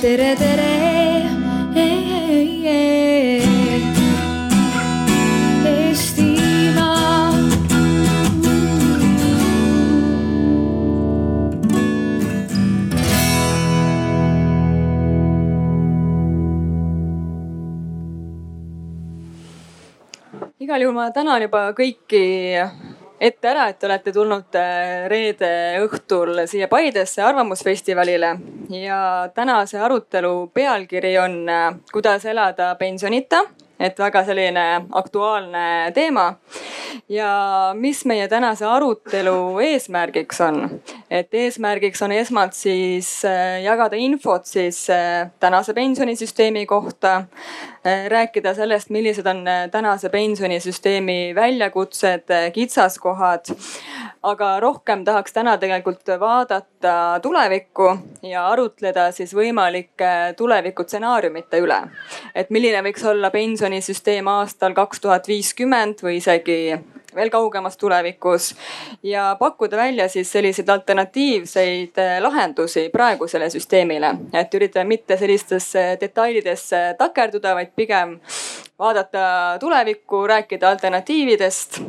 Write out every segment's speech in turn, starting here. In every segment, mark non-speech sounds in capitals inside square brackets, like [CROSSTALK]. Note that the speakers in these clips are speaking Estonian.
tere, tere. Eestimaa. igal juhul ma tänan juba kõiki ette ära, et te olete tulnud äh, reede õhtul siia Paidesse Arvamusfestivalile ja tänase arutelu pealkiri on äh, Kuidas elada pensionita et väga selline aktuaalne teema. ja mis meie tänase arutelu eesmärgiks on? et eesmärgiks on esmalt siis äh, jagada infot siis tänase pensionisüsteemi kohta. Rääkida sellest, millised on tänase pensionisüsteemi väljakutsed, kitsaskohad aga rohkem tahaks täna tegelikult vaadata tulevikku ja arutleda siis võimalike tulevikustsenaariumite üle. et milline võiks olla pensionisüsteem aastal kaks tuhat viiskümmend või isegi veel kaugemas tulevikus ja pakkuda välja siis selliseid alternatiivseid lahendusi praegusele süsteemile. et üritame mitte sellistesse detailidesse takerduda, vaid pigem vaadata tulevikku, rääkida alternatiividest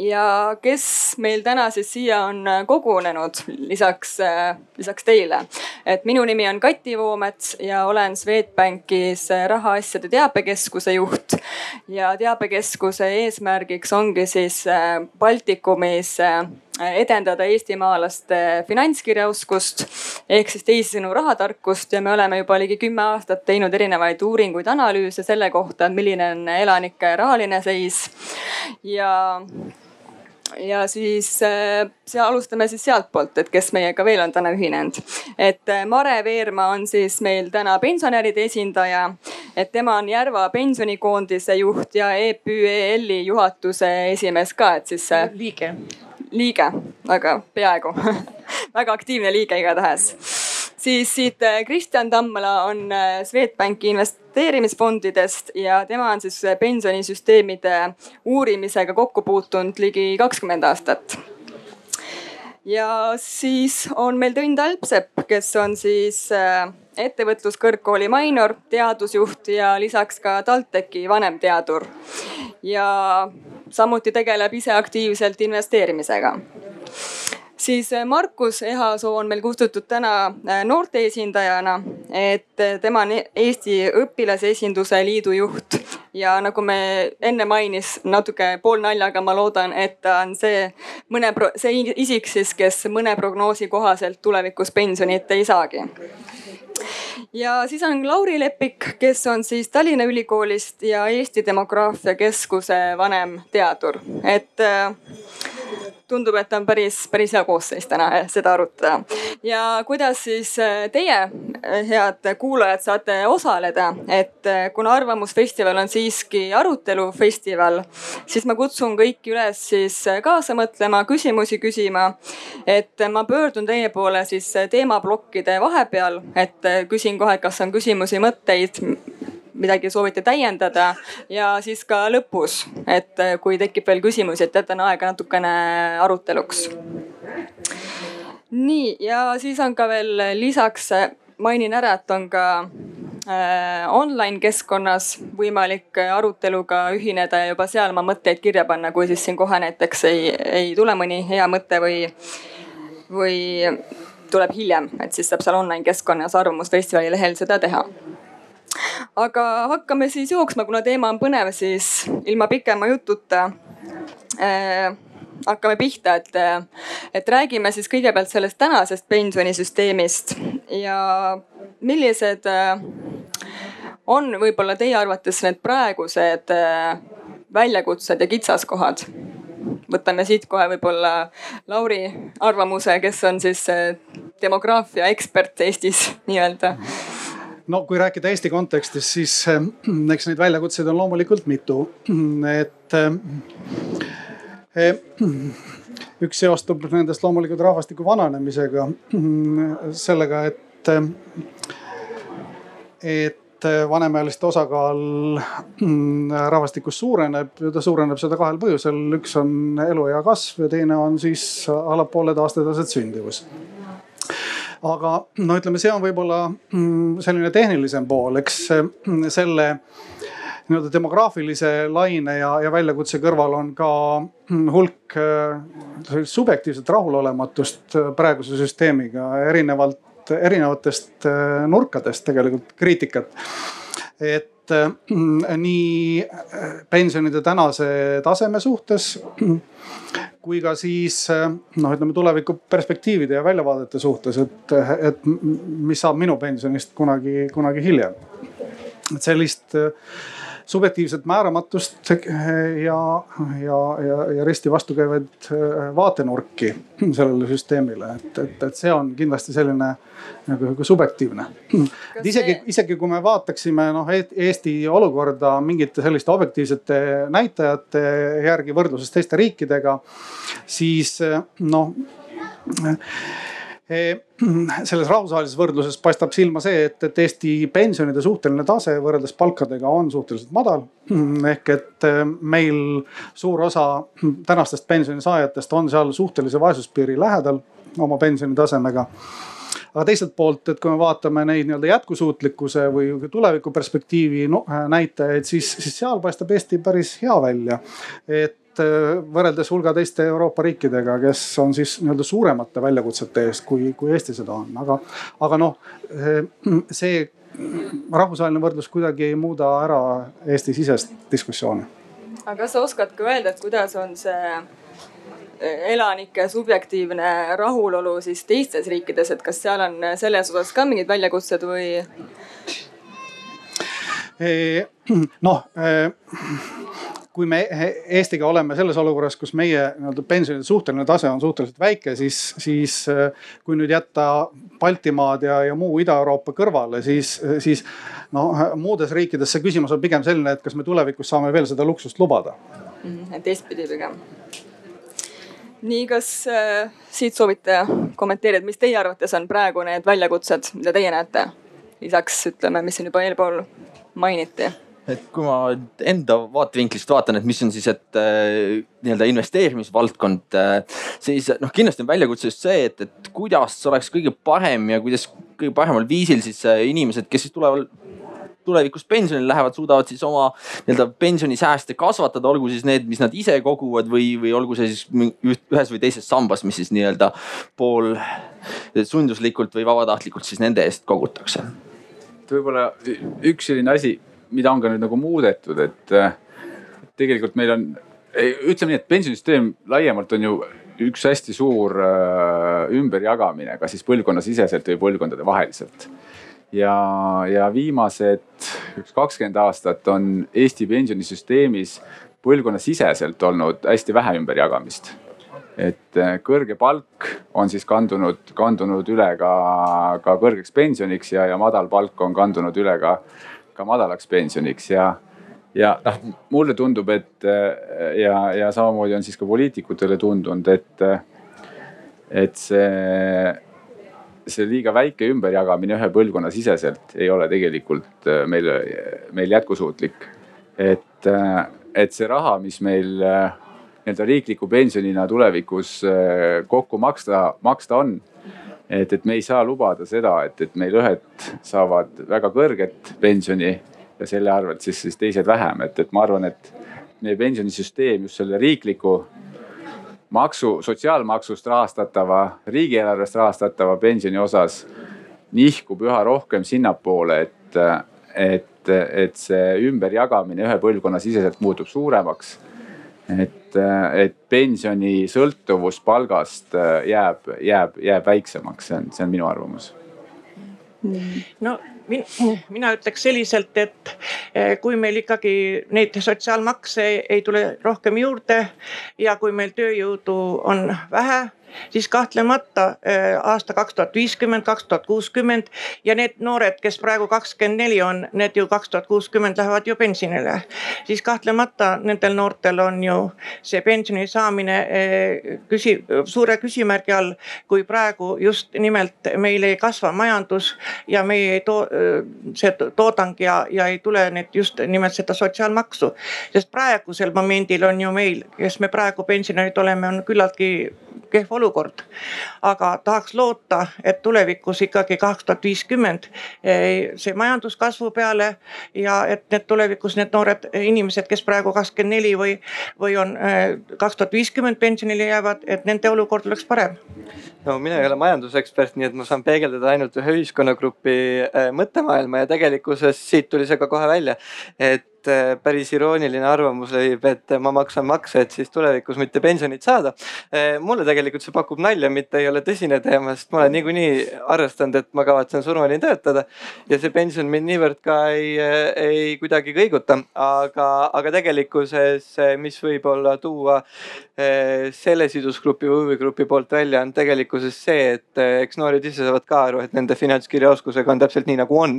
ja kes meil täna siis siia on äh, kogunenud lisaks, äh, lisaks teile. et minu nimi on Kati Voomets ja olen Swedbankis äh, rahaasjade teabekeskuse juht. ja teabekeskuse eesmärgiks ongi siis Baltikumis edendada eestimaalaste finantskirjaoskust ehk siis teisisõnu rahatarkust ja me oleme juba ligi kümme aastat teinud erinevaid uuringuid, analüüse selle kohta, milline on elanike rahaline seis ja ja siis äh, seal alustame siis sealtpoolt, et kes meiega veel on täna ühinenud. et äh, Mare Veerma on siis meil täna pensionäride esindaja. et tema on Järva pensionikoondise juht ja EPÜEL-i juhatuse esimees ka, et siis. liige. liige, aga peaaegu [LAUGHS] väga aktiivne liige igatahes siis siit äh, Kristjan Tammala on äh, Swedbanki investeerimisfondidest ja tema on siis äh, pensionisüsteemide uurimisega kokku puutunud ligi kakskümmend aastat. ja siis on meil Tõnd Alpsepp, kes on siis ettevõtluskõrgkooli Mainor, teadusjuht ja lisaks ka TalTechi vanemteadur. ja samuti tegeleb ise aktiivselt investeerimisega siis äh, Markus Ehasoo on meil kutsutud täna äh, noorte esindajana, et äh, tema on Eesti Õpilasesinduse Liidu juht. Ja nagu me enne mainis natuke poolnaljaga, ma loodan, et ta on see mõne, see isik siis, kes mõne prognoosi kohaselt tulevikus pensionit ei saagi. Ja siis on Lauri Lepik, kes on siis Tallinna Ülikoolist ja Eesti Demograafia Keskuse vanemteadur, et tundub, et on päris, päris hea koosseis täna seda arutada. ja kuidas siis äh, teie, äh, head kuulajad, saate osaleda, et kuna Arvamusfestival on siiski arutelufestival, siis ma kutsun kõiki üles siis kaasa mõtlema, küsimusi küsima. et ma pöördun teie poole siis teemaplokkide vahepeal, et küsin kohe, kas on küsimusi, mõtteid midagi soovite täiendada ja siis ka lõpus, et kui tekib veel küsimusi, et jätan aega natukene aruteluks. nii ja siis on ka veel lisaks mainin ära, et on ka äh, online keskkonnas võimalik aruteluga ühineda ja juba seal oma mõtteid kirja panna, kui siis siin kohe näiteks ei, ei tule mõni hea mõte või, või tuleb hiljem, et siis saab seal online keskkonnas Arvamusfestivali lehel seda teha aga hakkame siis jooksma, kuna teema on põnev, siis ilma pikema jututa äh, hakkame pihta, et, et räägime siis kõigepealt sellest tänasest pensionisüsteemist ja millised äh, on võib-olla teie arvates need praegused äh, väljakutsed ja kitsaskohad? võtame siit kohe võib-olla Lauri arvamuse, kes on siis äh, demograafia ekspert Eestis nii-öelda no kui rääkida Eesti kontekstis, siis äh, [CLEARS THROAT] eks neid väljakutseid on loomulikult mitu, [CLEARS THROAT] et äh, äh, [CLEARS THROAT] üks seostub nendest loomulikult rahvastiku vananemisega, sellega, et, et vanemaealiste osakaal rahvastikus suureneb ja ta suureneb seda kahel põhjusel. üks on eluea kasv ja teine on siis allapoole taastetaset sündivus aga no ütleme, see on võib-olla mm, selline tehnilisem pool, eks mm, selle nii-öelda demograafilise laine ja, ja väljakutse kõrval on ka mm, hulk subjektiivset rahulolematust praeguse süsteemiga erinevalt, erinevatest nurkadest tegelikult kriitikat. et nii pensionide tänase taseme suhtes kui ka siis noh, ütleme tuleviku perspektiivide ja väljavaadete suhtes, et, et mis saab minu pensionist kunagi, kunagi hiljem. et sellist subjektiivset määramatust ja, ja, ja, ja risti vastukäivaid äh, vaatenurki sellele süsteemile, et, et, et see on kindlasti selline nagu subjektiivne. et isegi, isegi kui me vaataksime noh Eesti olukorda mingite selliste objektiivsete näitajate järgi võrdluses teiste riikidega, siis noh [CLEARS THROAT] selles rahvusvahelises võrdluses paistab silma see, et, et Eesti pensionide suhteline tase võrreldes palkadega on suhteliselt madal. [CLEARS THROAT] ehk et eh, meil suur osa [CLEARS THROAT] tänastest pensionisaajatest on seal suhtelise vaesuspiiri lähedal oma pensionitasemega aga teiselt poolt, et kui me vaatame neid nii-öelda jätkusuutlikkuse või tulevikuperspektiivi no, näitajaid, siis, siis seal paistab Eesti päris hea välja. et Äh, võrreldes hulga teiste Euroopa riikidega, kes on siis nii-öelda suuremate väljakutsete eest, kui, kui Eesti seda on, aga, aga noh, see rahvusvaheline võrdlus kuidagi ei muuda ära Eesti sisest diskussiooni. aga kas sa oskad ka öelda, et kuidas on see elanike subjektiivne rahulolu siis teistes riikides, et kas seal on selles osas ka mingid väljakutsed või? [CLEARS THROAT] noh kui me Eestiga oleme selles olukorras, kus meie nii-öelda pensionide suhteline tase on suhteliselt väike, siis, siis äh, kui nüüd jätta Baltimaad ja, ja muu Ida-Euroopa kõrvale, siis, siis noh, muudes riikides see küsimus on pigem selline, et kas me tulevikus saame veel seda luksust lubada mm. et teistpidi pigem. nii, kas äh, siit soovite kommenteerida, mis teie arvates on praegu need väljakutsed, mida teie näete? lisaks ütleme, mis siin juba eelpool mainiti et kui ma enda vaatevinklist vaatan, et mis on siis, et äh, nii-öelda investeerimisvaldkond äh,, siis noh, kindlasti on väljakutse just see, et, et kuidas oleks kõige parem ja kuidas kõige paremal viisil siis äh, inimesed, kes siis tulevad tulevikus pensionile lähevad, suudavad siis oma nii-öelda pensionisääste kasvatada, olgu siis need, mis nad ise koguvad või, või olgu see siis ühes või teises sambas, mis siis nii-öelda pool sunduslikult või vabatahtlikult siis nende eest kogutakse. võib-olla üks selline asi mida on ka nüüd nagu muudetud, et tegelikult meil on, ütleme nii, et pensionisüsteem laiemalt on ju üks hästi suur äh, ümberjagamine, kas siis põlvkonnasiseselt või põlvkondade vaheliselt. ja, ja viimased üks kakskümmend aastat on Eesti pensionisüsteemis põlvkonnasiseselt olnud hästi vähe ümberjagamist et äh, kõrge palk on siis kandunud, kandunud üle ka, ka kõrgeks pensioniks ja, ja madal palk on kandunud üle ka ka madalaks pensioniks ja, ja noh, mulle tundub, et ja, ja samamoodi on siis ka poliitikutele tundunud, et, et see, see liiga väike ümberjagamine ühe põlvkonna siseselt ei ole tegelikult meil, meil jätkusuutlik. et, et see raha, mis meil nii-öelda riikliku pensionina tulevikus kokku maksta, maksta on et, et me ei saa lubada seda, et, et meil ühed saavad väga kõrget pensioni ja selle arvelt siis, siis teised vähem, et, et ma arvan, et meie pensionisüsteem just selle riikliku maksu, sotsiaalmaksust rahastatava, riigieelarvest rahastatava pensioni osas nihkub üha rohkem sinnapoole, et, et, et see ümberjagamine ühe põlvkonna siseselt muutub suuremaks et, et pensioni sõltuvus palgast äh, jääb, jääb, jääb väiksemaks, see on, see on minu arvamus. no min, mina ütleks selliselt, et äh, kui meil ikkagi neid sotsiaalmakse ei tule rohkem juurde ja kui meil tööjõudu on vähe siis kahtlemata äh, aasta kaks tuhat viiskümmend, kaks tuhat kuuskümmend ja need noored, kes praegu kakskümmend neli on, need ju kaks tuhat kuuskümmend lähevad ju pensionile. siis kahtlemata nendel noortel on ju see pensioni saamine äh, küsi-, suure küsimärgi all, kui praegu just nimelt meil ei kasva majandus ja meie ei too, äh, see toodang ja, ja ei tule need just nimelt seda sotsiaalmaksu. sest praegusel momendil on ju meil, kes me praegu pensionärid oleme, on küllaltki kehv olukord. Aga tahaks loota, et tulevikus ikkagi kaks tuhat viiskümmend see majanduskasvu peale ja et need tulevikus need noored inimesed, kes praegu kakskümmend neli või, või on kaks tuhat viiskümmend pensionile jäävad, et nende olukord oleks parem. No mina ei ole majandusekspert, nii et ma saan peegeldada ainult ühe ühiskonnagrupi mõttemaailma ja tegelikkuses siit tuli see ka kohe välja, et et äh, päris irooniline arvamus levib, et ma maksan makse, et siis tulevikus mitte pensionit saada. Äh, mulle tegelikult see pakub nalja, mitte ei ole tõsine teema, sest ma olen niikuinii arvestanud, et ma kavatsen surmani töötada. ja see pension mind niivõrd ka ei, ei kuidagi kõiguta, aga, aga tegelikkuses, mis võib-olla tuua äh, selle sidusgrupi või huvigrupi poolt välja, on tegelikkuses see, et eks noored ise saavad ka aru, et nende finantskirjaoskusega on täpselt nii nagu on.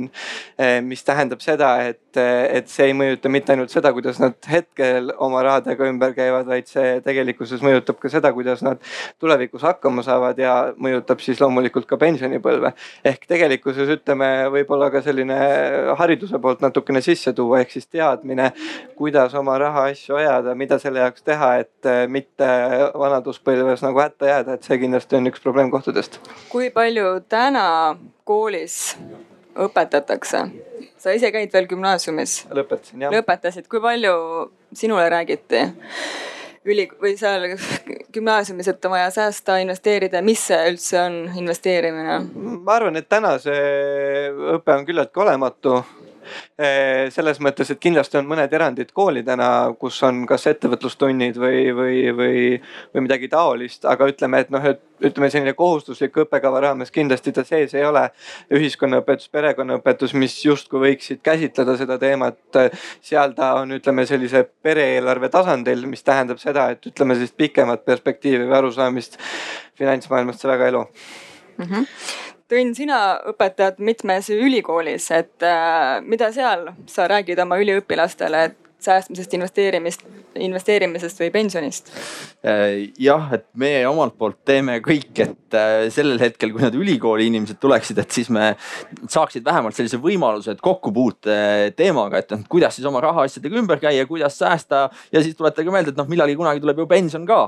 mis tähendab seda, et, et see ei mõjuta mõjuta mitte ainult seda, kuidas nad hetkel oma rahadega ümber käivad, vaid see tegelikkuses mõjutab ka seda, kuidas nad tulevikus hakkama saavad ja mõjutab siis loomulikult ka pensionipõlve. ehk tegelikkuses ütleme, võib-olla ka selline hariduse poolt natukene sisse tuua, ehk siis teadmine, kuidas oma rahaasju ajada, mida selle jaoks teha, et mitte vanaduspõlves nagu hätta jääda, et see kindlasti on üks probleemkohtadest. kui palju täna koolis õpetatakse? Sa ise käid veel gümnaasiumis? lõpetasin jah. lõpetasid, kui palju sinule räägiti? üli või seal gümnaasiumis, et on vaja säästa, investeerida, mis see üldse on investeerimine? ma arvan, et täna see õpe on küllaltki olematu selles mõttes, et kindlasti on mõned erandid koolidena, kus on kas ettevõtlustunnid või, või, või, või midagi taolist, aga ütleme, et noh, et ütleme selline kohustuslik õppekava raames kindlasti ta sees ei ole. ühiskonnaõpetus, perekonnaõpetus, mis justkui võiksid käsitleda seda teemat, seal ta on, ütleme sellise pere-eelarve tasandil, mis tähendab seda, et ütleme sellist pikemat perspektiivi või arusaamist finantsmaailmast see väga ei loo mm. -hmm Tõnn, sina õpetad mitmes ülikoolis, et äh, mida seal sa räägid oma üliõpilastele, et säästmisest, investeerimist, investeerimisest või pensionist? Äh, jah, et meie omalt poolt teeme kõik, et äh, sellel hetkel, kui need ülikooli inimesed tuleksid, et siis me saaksid vähemalt sellise võimaluse, et kokkupuute teemaga, et kuidas siis oma rahaasjadega ümber käia, kuidas säästa ja siis tuletage meelde, et noh, millalgi kunagi tuleb ju pension ka.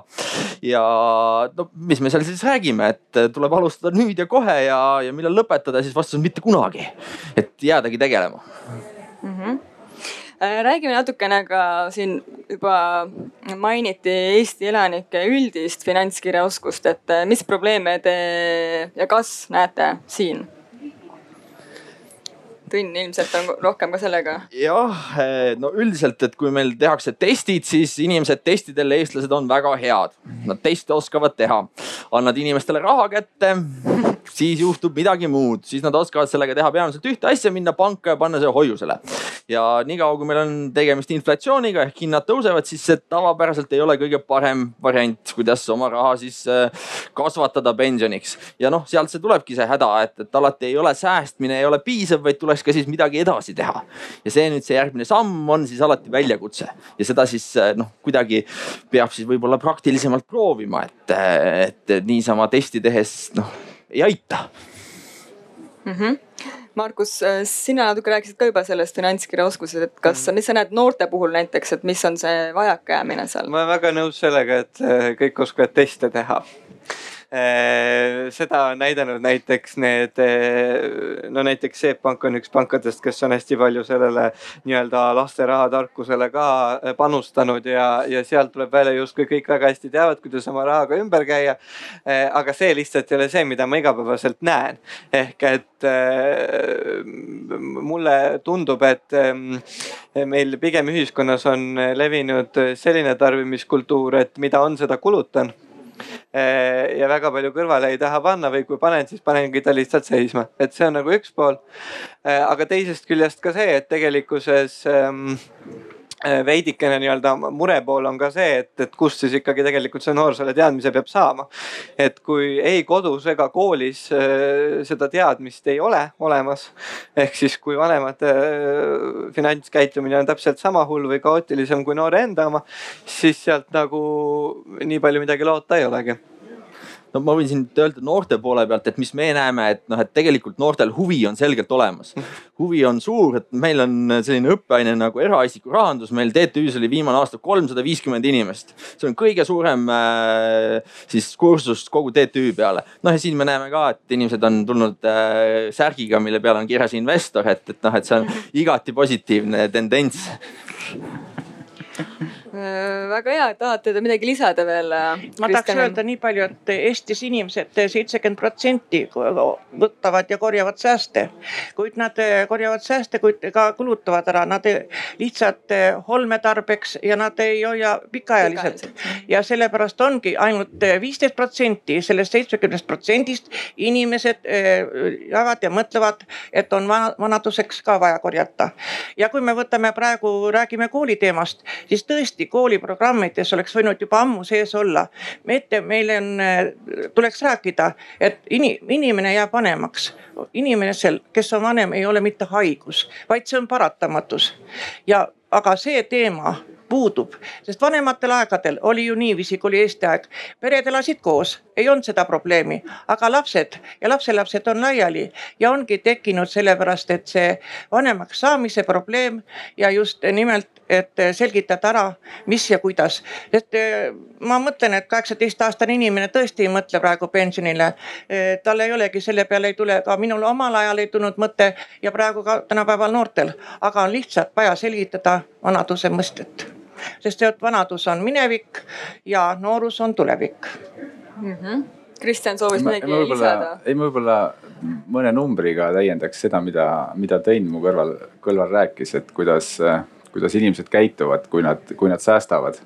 ja no mis me seal siis räägime, et tuleb alustada nüüd ja kohe ja, ja millal lõpetada, siis vastus on mitte kunagi. et jäädagi tegelema mm. -hmm Äh, räägime natukene ka siin juba mainiti Eesti elanike üldist finantskirjaoskust, et äh, mis probleeme te ja kas näete siin? Tõnn ilmselt on rohkem ka sellega. jah, eh, no üldiselt, et kui meil tehakse testid, siis inimesed testidel, eestlased on väga head. Nad teste oskavad teha. annad inimestele raha kätte, siis juhtub midagi muud, siis nad oskavad sellega teha peamiselt ühte asja, minna panka ja panna see hoiusele. ja niikaua, kui meil on tegemist inflatsiooniga ehk hinnad tõusevad, siis see tavapäraselt ei ole kõige parem variant, kuidas oma raha siis eh, kasvatada pensioniks. ja noh, sealt see tulebki see häda, et, et alati ei ole säästmine ei ole piisav, vaid tuleks ka siis midagi edasi teha. ja see nüüd see järgmine samm on siis alati väljakutse ja seda siis eh, noh, kuidagi peab siis võib-olla praktilisemalt proovima, et, et niisama testi tehes noh ei aita mm. -hmm. Markus, eh, sina natuke rääkisid ka juba sellest finantskirjaoskusest, et kas, mis sa näed noorte puhul näiteks, et mis on see vajakajäämine seal? ma olen väga nõus sellega, et eh, kõik oskavad teste teha Äh, seda on näidanud näiteks need, äh, no näiteks SEB Pank on üks pankadest, kes on hästi palju sellele nii-öelda laste rahatarkusele ka äh, panustanud ja, ja sealt tuleb välja justkui kõik väga hästi teavad, kuidas oma rahaga ümber käia. aga see lihtsalt ei ole see, mida ma igapäevaselt näen. ehk et mulle tundub, et meil pigem ühiskonnas on levinud selline tarbimiskultuur, et mida on, seda kulutan ja väga palju kõrvale ei taha panna või kui panen, siis panengi ta lihtsalt seisma, et see on nagu üks pool. Eh, aga teisest küljest ka see, et tegelikkuses ähm, Äh, veidikene nii-öelda mure pool on ka see, et, et kust siis ikkagi tegelikult see noor selle teadmise peab saama. et kui ei kodus ega koolis äh, seda teadmist ei ole olemas, ehk siis kui vanemate äh, finantskäitumine on täpselt sama hull või kaootilisem kui noore enda oma, siis sealt nagu nii palju midagi loota ei olegi no ma võin siin öelda noorte poole pealt, et mis me näeme, et noh, et tegelikult noortel huvi on selgelt olemas. [LAUGHS] huvi on suur, et meil on selline õppeaine nagu eraisiku rahandus, meil TTÜ-s oli viimane aasta kolmsada viiskümmend inimest. see on kõige suurem äh, siis kursus kogu TTÜ peale. noh ja siin me näeme ka, et inimesed on tulnud äh, särgiga, mille peal on kirjas investor, et, et noh, et see on [LAUGHS] igati positiivne tendents [LAUGHS] väga hea, tahate te midagi lisada veel? Äh, ma tahaks öelda nii palju, et Eestis inimesed seitsekümmend protsenti võtavad ja korjavad sääste. kuid nad äh, korjavad sääste, kuid ka kulutavad ära, nad lihtsalt olmetarbeks ja nad ei hoia pikaajaliselt. ja sellepärast ongi ainult viisteist protsenti sellest seitsmekümnest protsendist inimesed jäävad ja mõtlevad, et on vanaduseks ka vaja korjata. ja kui me võtame praegu, räägime kooli teemast, siis tõesti Eesti kooliprogrammides oleks võinud juba ammu sees olla. ette meil on, tuleks rääkida, et inimene jääb vanemaks. inimesel, kes on vanem, ei ole mitte haigus, vaid see on paratamatus ja, aga see teema puudub, sest vanematel aegadel oli ju niiviisi, kui oli Eesti aeg, pered elasid koos, ei olnud seda probleemi, aga lapsed ja lapselapsed on laiali ja ongi tekkinud sellepärast, et see vanemaks saamise probleem ja just nimelt et selgitada ära, mis ja kuidas. et eh, ma mõtlen, et kaheksateistaastane inimene tõesti ei mõtle praegu pensionile. Eh, tal ei olegi selle peale ei tule, ka minul omal ajal ei tulnud mõte ja praegu ka tänapäeval noortel, aga on lihtsalt vaja selgitada vanaduse mõistet sest et vanadus on minevik ja noorus on tulevik mm. -hmm. Kristjan soovis midagi lisada? ei, ma võib-olla mõne numbriga täiendaks seda, mida, mida Tõnn mu kõrval, kõrval rääkis, et kuidas kuidas inimesed käituvad, kui nad, kui nad säästavad.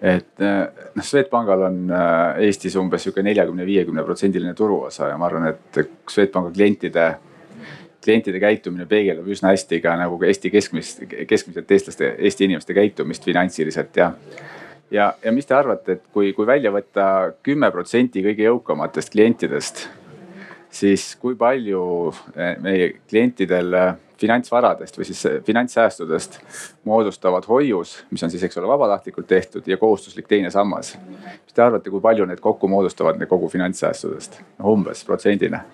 et noh, Swedbankal on äh, Eestis umbes sihuke neljakümne, viiekümne protsendiline turuosa ja ma arvan, et Swedbanka klientide klientide käitumine peegeldab üsna hästi ka nagu Eesti keskmist, keskmiselt eestlaste, Eesti inimeste käitumist finantsiliselt ja. Ja, ja mis te arvate, et kui, kui välja võtta kümme protsenti kõige jõukamatest klientidest, siis kui palju eh, meie klientidel finantsvaradest või siis finantssäästudest moodustavad hoius, mis on siis, eks ole, vabatahtlikult tehtud ja kohustuslik teine sammas. mis te arvate, kui palju need kokku moodustavad need kogu finantssäästudest, noh umbes protsendina?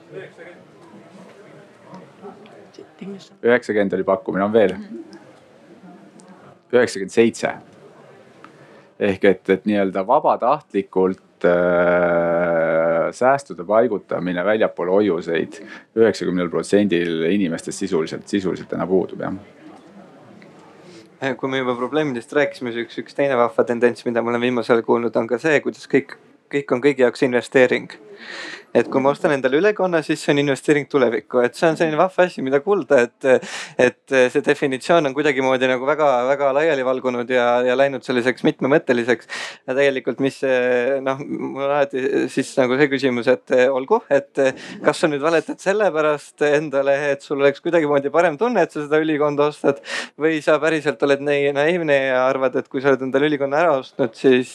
üheksakümmend oli pakkumine, on veel? üheksakümmend seitse. Ehk et, et nii-öelda vabatahtlikult äh, säästude paigutamine väljapoole hoiuseid üheksakümnel protsendil inimestest sisuliselt, sisuliselt täna puudub jah. Kui me juba probleemidest rääkisime, siis üks, üks teine vahva tendents, mida ma olen viimasel ajal kuulnud, on ka see, kuidas kõik, kõik on kõigi jaoks investeering et kui ma ostan endale ülekonna, siis see on investeering tulevikku, et see on selline vahva asi, mida kuulda, et, et see definitsioon on kuidagimoodi nagu väga-väga laiali valgunud ja, ja läinud selliseks mitmemõtteliseks. ja tegelikult, mis noh, mul on alati siis nagu see küsimus, et olgu, et kas sa nüüd valetad sellepärast endale, et sul oleks kuidagimoodi parem tunne, et sa seda ülikonda ostad. või sa päriselt oled nii naiivne ja arvad, et kui sa oled endale ülikonna ära ostnud, siis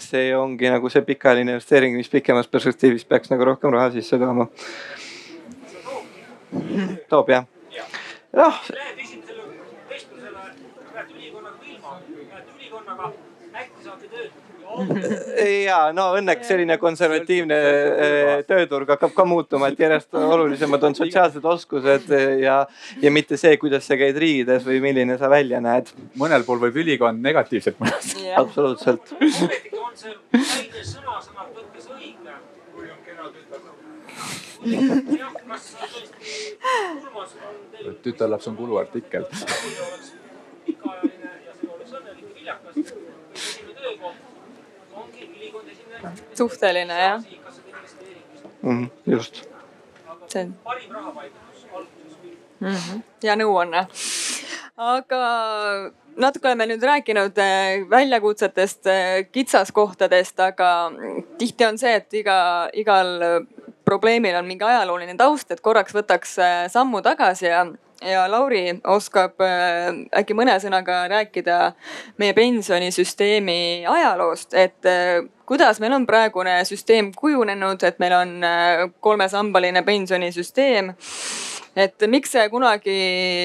see ongi nagu see pikaajaline investeering, mis pikemas perspektiivis peaks nagu rohkem raha sisse tooma. toob jah? noh. Ja no õnneks selline konservatiivne eh, tööturg hakkab ka muutuma, et järjest olulisemad on sotsiaalsed oskused ja, ja mitte see, kuidas sa käid riides või milline sa välja näed. mõnel pool võib ülikond negatiivselt mõjuda. absoluutselt. ometigi on see väike sõna-sõnalt võttes õige [LAUGHS] tütarlaps on kuluartikkel. [LAUGHS] suhteline jah mm,. just. see on. mm. -hmm. ja nõuanne. aga natuke oleme nüüd rääkinud eh, väljakutsetest, eh, kitsaskohtadest, aga tihti on see, et iga, igal probleemil on mingi ajalooline taust, et korraks võtaks äh, sammu tagasi ja, ja Lauri oskab äh, äkki mõne sõnaga rääkida meie pensionisüsteemi ajaloost, et äh, kuidas meil on praegune süsteem kujunenud, et meil on kolmesambaline pensionisüsteem. et miks see kunagi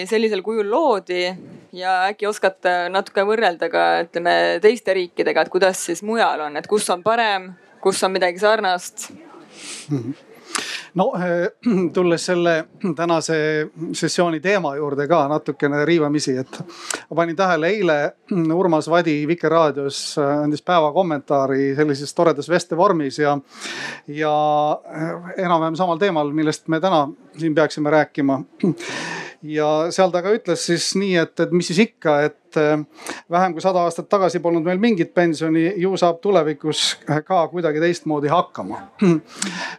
sellisel kujul loodi ja äkki oskate natuke võrrelda ka ütleme teiste riikidega, et kuidas siis mujal on, et kus on parem kus on midagi sarnast mm? -hmm no eh, [CLEARS THROAT] tulles selle tänase sessiooni teema juurde ka natukene riivamisi, et ma panin tähele eile [CLEARS THROAT] Urmas Vadi Vikerraadios eh, andis päeva kommentaari sellises toredas vestevormis ja, ja eh, enam-vähem samal teemal, millest me täna siin peaksime rääkima [CLEARS THROAT] ja seal ta ka ütles siis nii, et, et mis siis ikka, et vähem kui sada aastat tagasi polnud meil mingit pensioni, ju saab tulevikus ka kuidagi teistmoodi hakkama.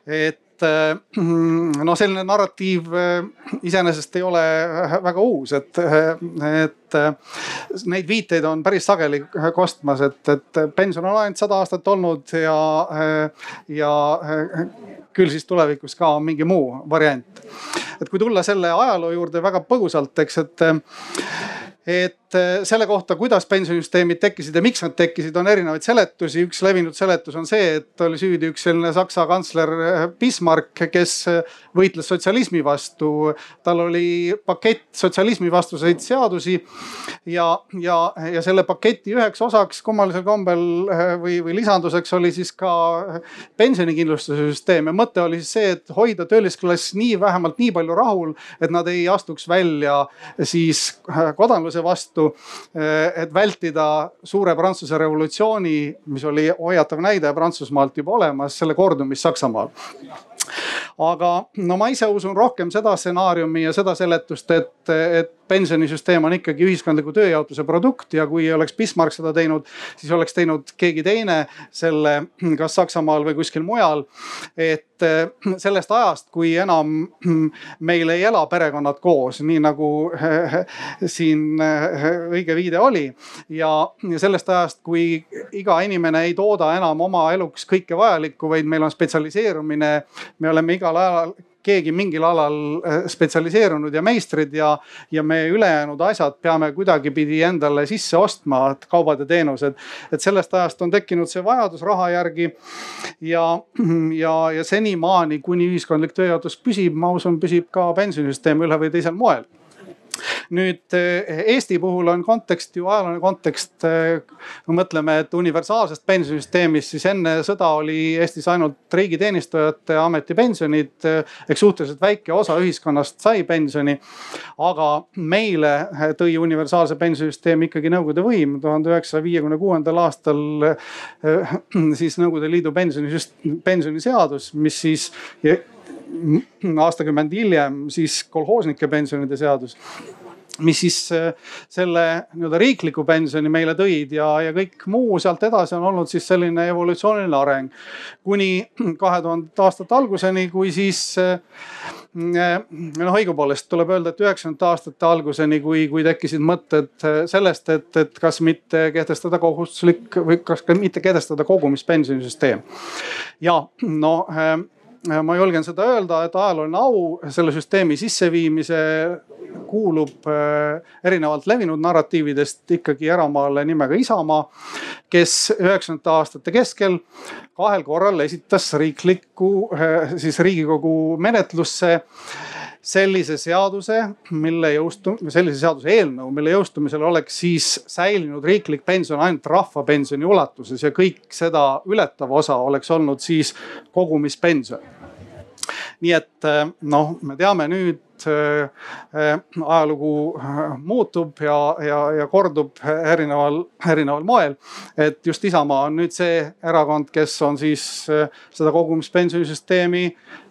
et et [CLEARS THROAT] noh, selline narratiiv eh, iseenesest ei ole väga uus, et, et neid viiteid on päris sageli kostmas, et, et pension on ainult sada aastat olnud ja, ja küll siis tulevikus ka mingi muu variant. et kui tulla selle ajaloo juurde väga põgusalt, eks, et et selle kohta, kuidas pensionisüsteemid tekkisid ja miks nad tekkisid, on erinevaid seletusi. üks levinud seletus on see, et oli süüdi üks selline saksa kantsler äh, Bismarck, kes äh, võitles sotsialismi vastu. tal oli pakett sotsialismi vastuseid seadusi ja, ja, ja selle paketi üheks osaks kummalisel kombel või, või lisanduseks oli siis ka pensionikindlustuse süsteem ja mõte oli siis see, et hoida töölisklass nii vähemalt nii palju rahul, et nad ei astuks välja siis kodanluse võitluse vastu. Eh, et vältida suure Prantsuse revolutsiooni, mis oli hoiatav näide Prantsusmaalt juba olemas, selle kordumist Saksamaal aga no ma ise usun rohkem seda stsenaariumi ja seda seletust, et, et pensionisüsteem on ikkagi ühiskondliku tööjaotuse produkt ja kui oleks Bismarck seda teinud, siis oleks teinud keegi teine selle kas Saksamaal või kuskil mujal. et eh, sellest ajast, kui enam meil ei ela perekonnad koos, nii nagu eh, siin eh, õige viide oli ja sellest ajast, kui iga inimene ei tooda enam oma eluks kõike vajalikku, vaid meil on spetsialiseerumine, me oleme igal ajal keegi mingil alal äh, spetsialiseerunud ja meistrid ja, ja me ülejäänud asjad peame kuidagipidi endale sisse ostma, kaubad ja teenused. et sellest ajast on tekkinud see vajadus raha järgi ja, ja, ja senimaani, kuni ühiskondlik tööjaotus püsib, ma usun, püsib ka pensionisüsteem ühel või teisel moel nüüd eh, Eesti puhul on kontekst ju ajalooline kontekst. Eh, kui mõtleme, et universaalsest pensionisüsteemist, siis enne sõda oli Eestis ainult riigiteenistujate ametipensionid. Eh, eks suhteliselt väike osa ühiskonnast sai pensioni. aga meile tõi universaalse pensionisüsteemi ikkagi Nõukogude võim tuhande üheksasaja viiekümne kuuendal aastal siis Nõukogude Liidu pensionisüst-, pensioniseadus, mis siis aastakümmend hiljem siis kolhoosnike pensionide seadus mis siis äh, selle nii-öelda riikliku pensioni meile tõid ja, ja kõik muu sealt edasi on olnud siis selline evolutsiooniline areng. kuni kahe tuhandete aastate alguseni, kui siis äh, noh, õigupoolest tuleb öelda, et üheksakümnendate aastate alguseni, kui, kui tekkisid mõtted äh, sellest, et, et kas mitte kehtestada kohustuslik või kas mitte kehtestada kogumispensionisüsteem. ja no ma julgen seda öelda, et ajalooline au selle süsteemi sisseviimise kuulub äh, erinevalt levinud narratiividest ikkagi eramaale nimega Isamaa, kes üheksakümnendate aastate keskel kahel korral esitas riiklikku, äh, siis riigikogu menetlusse sellise seaduse, mille jõustum-, sellise seaduse eelnõu, mille jõustumisel oleks siis säilinud riiklik pension ainult rahvapensioni ulatuses ja kõik seda ületav osa oleks olnud siis kogumispension nii et eh, noh, me teame nüüd äh, ajalugu muutub ja, ja, ja kordub erineval, erineval moel. et just Isamaa on nüüd see erakond, kes on siis äh, seda kogumispensionisüsteemi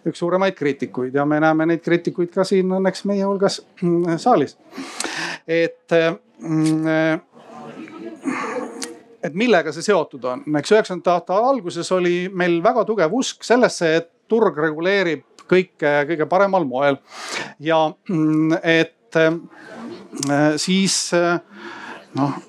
üks suuremaid kriitikuid ja me näeme neid kriitikuid ka siin õnneks meie hulgas mm, saalis. et äh, et millega see seotud on, eks üheksakümnendate aastate alguses oli meil väga tugev usk sellesse, et turg reguleerib kõike kõige paremal moel. ja mm, et äh, siis äh, noh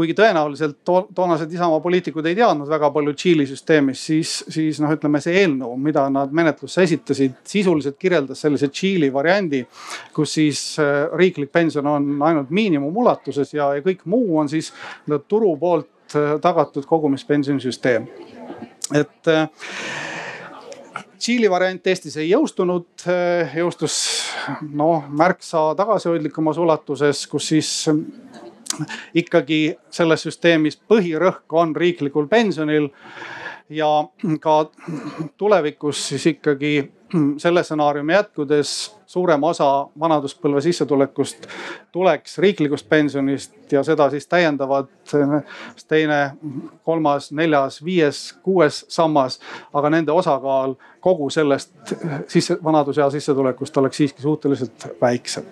kuigi tõenäoliselt to toonased Isamaa poliitikud ei teadnud väga palju Tšiili süsteemist, siis, siis noh, ütleme see eelnõu, mida nad menetlusse esitasid, sisuliselt kirjeldas sellise Tšiili variandi. kus siis äh, riiklik pension on ainult miinimumulatuses ja, ja kõik muu on siis turu poolt tagatud kogumispensionisüsteem. et Tšiili variant Eestis ei jõustunud, eh, jõustus noh märksa tagasihoidlikumas ulatuses, kus siis ikkagi selles süsteemis põhirõhk on riiklikul pensionil ja ka tulevikus siis ikkagi [CLEARS THROAT] selle stsenaariumi jätkudes suurem osa vanaduspõlve sissetulekust tuleks riiklikust pensionist ja seda siis täiendavad teine, kolmas, neljas, viies, kuues sammas. aga nende osakaal kogu sellest sisse, vanadusea sissetulekust oleks siiski suhteliselt väiksem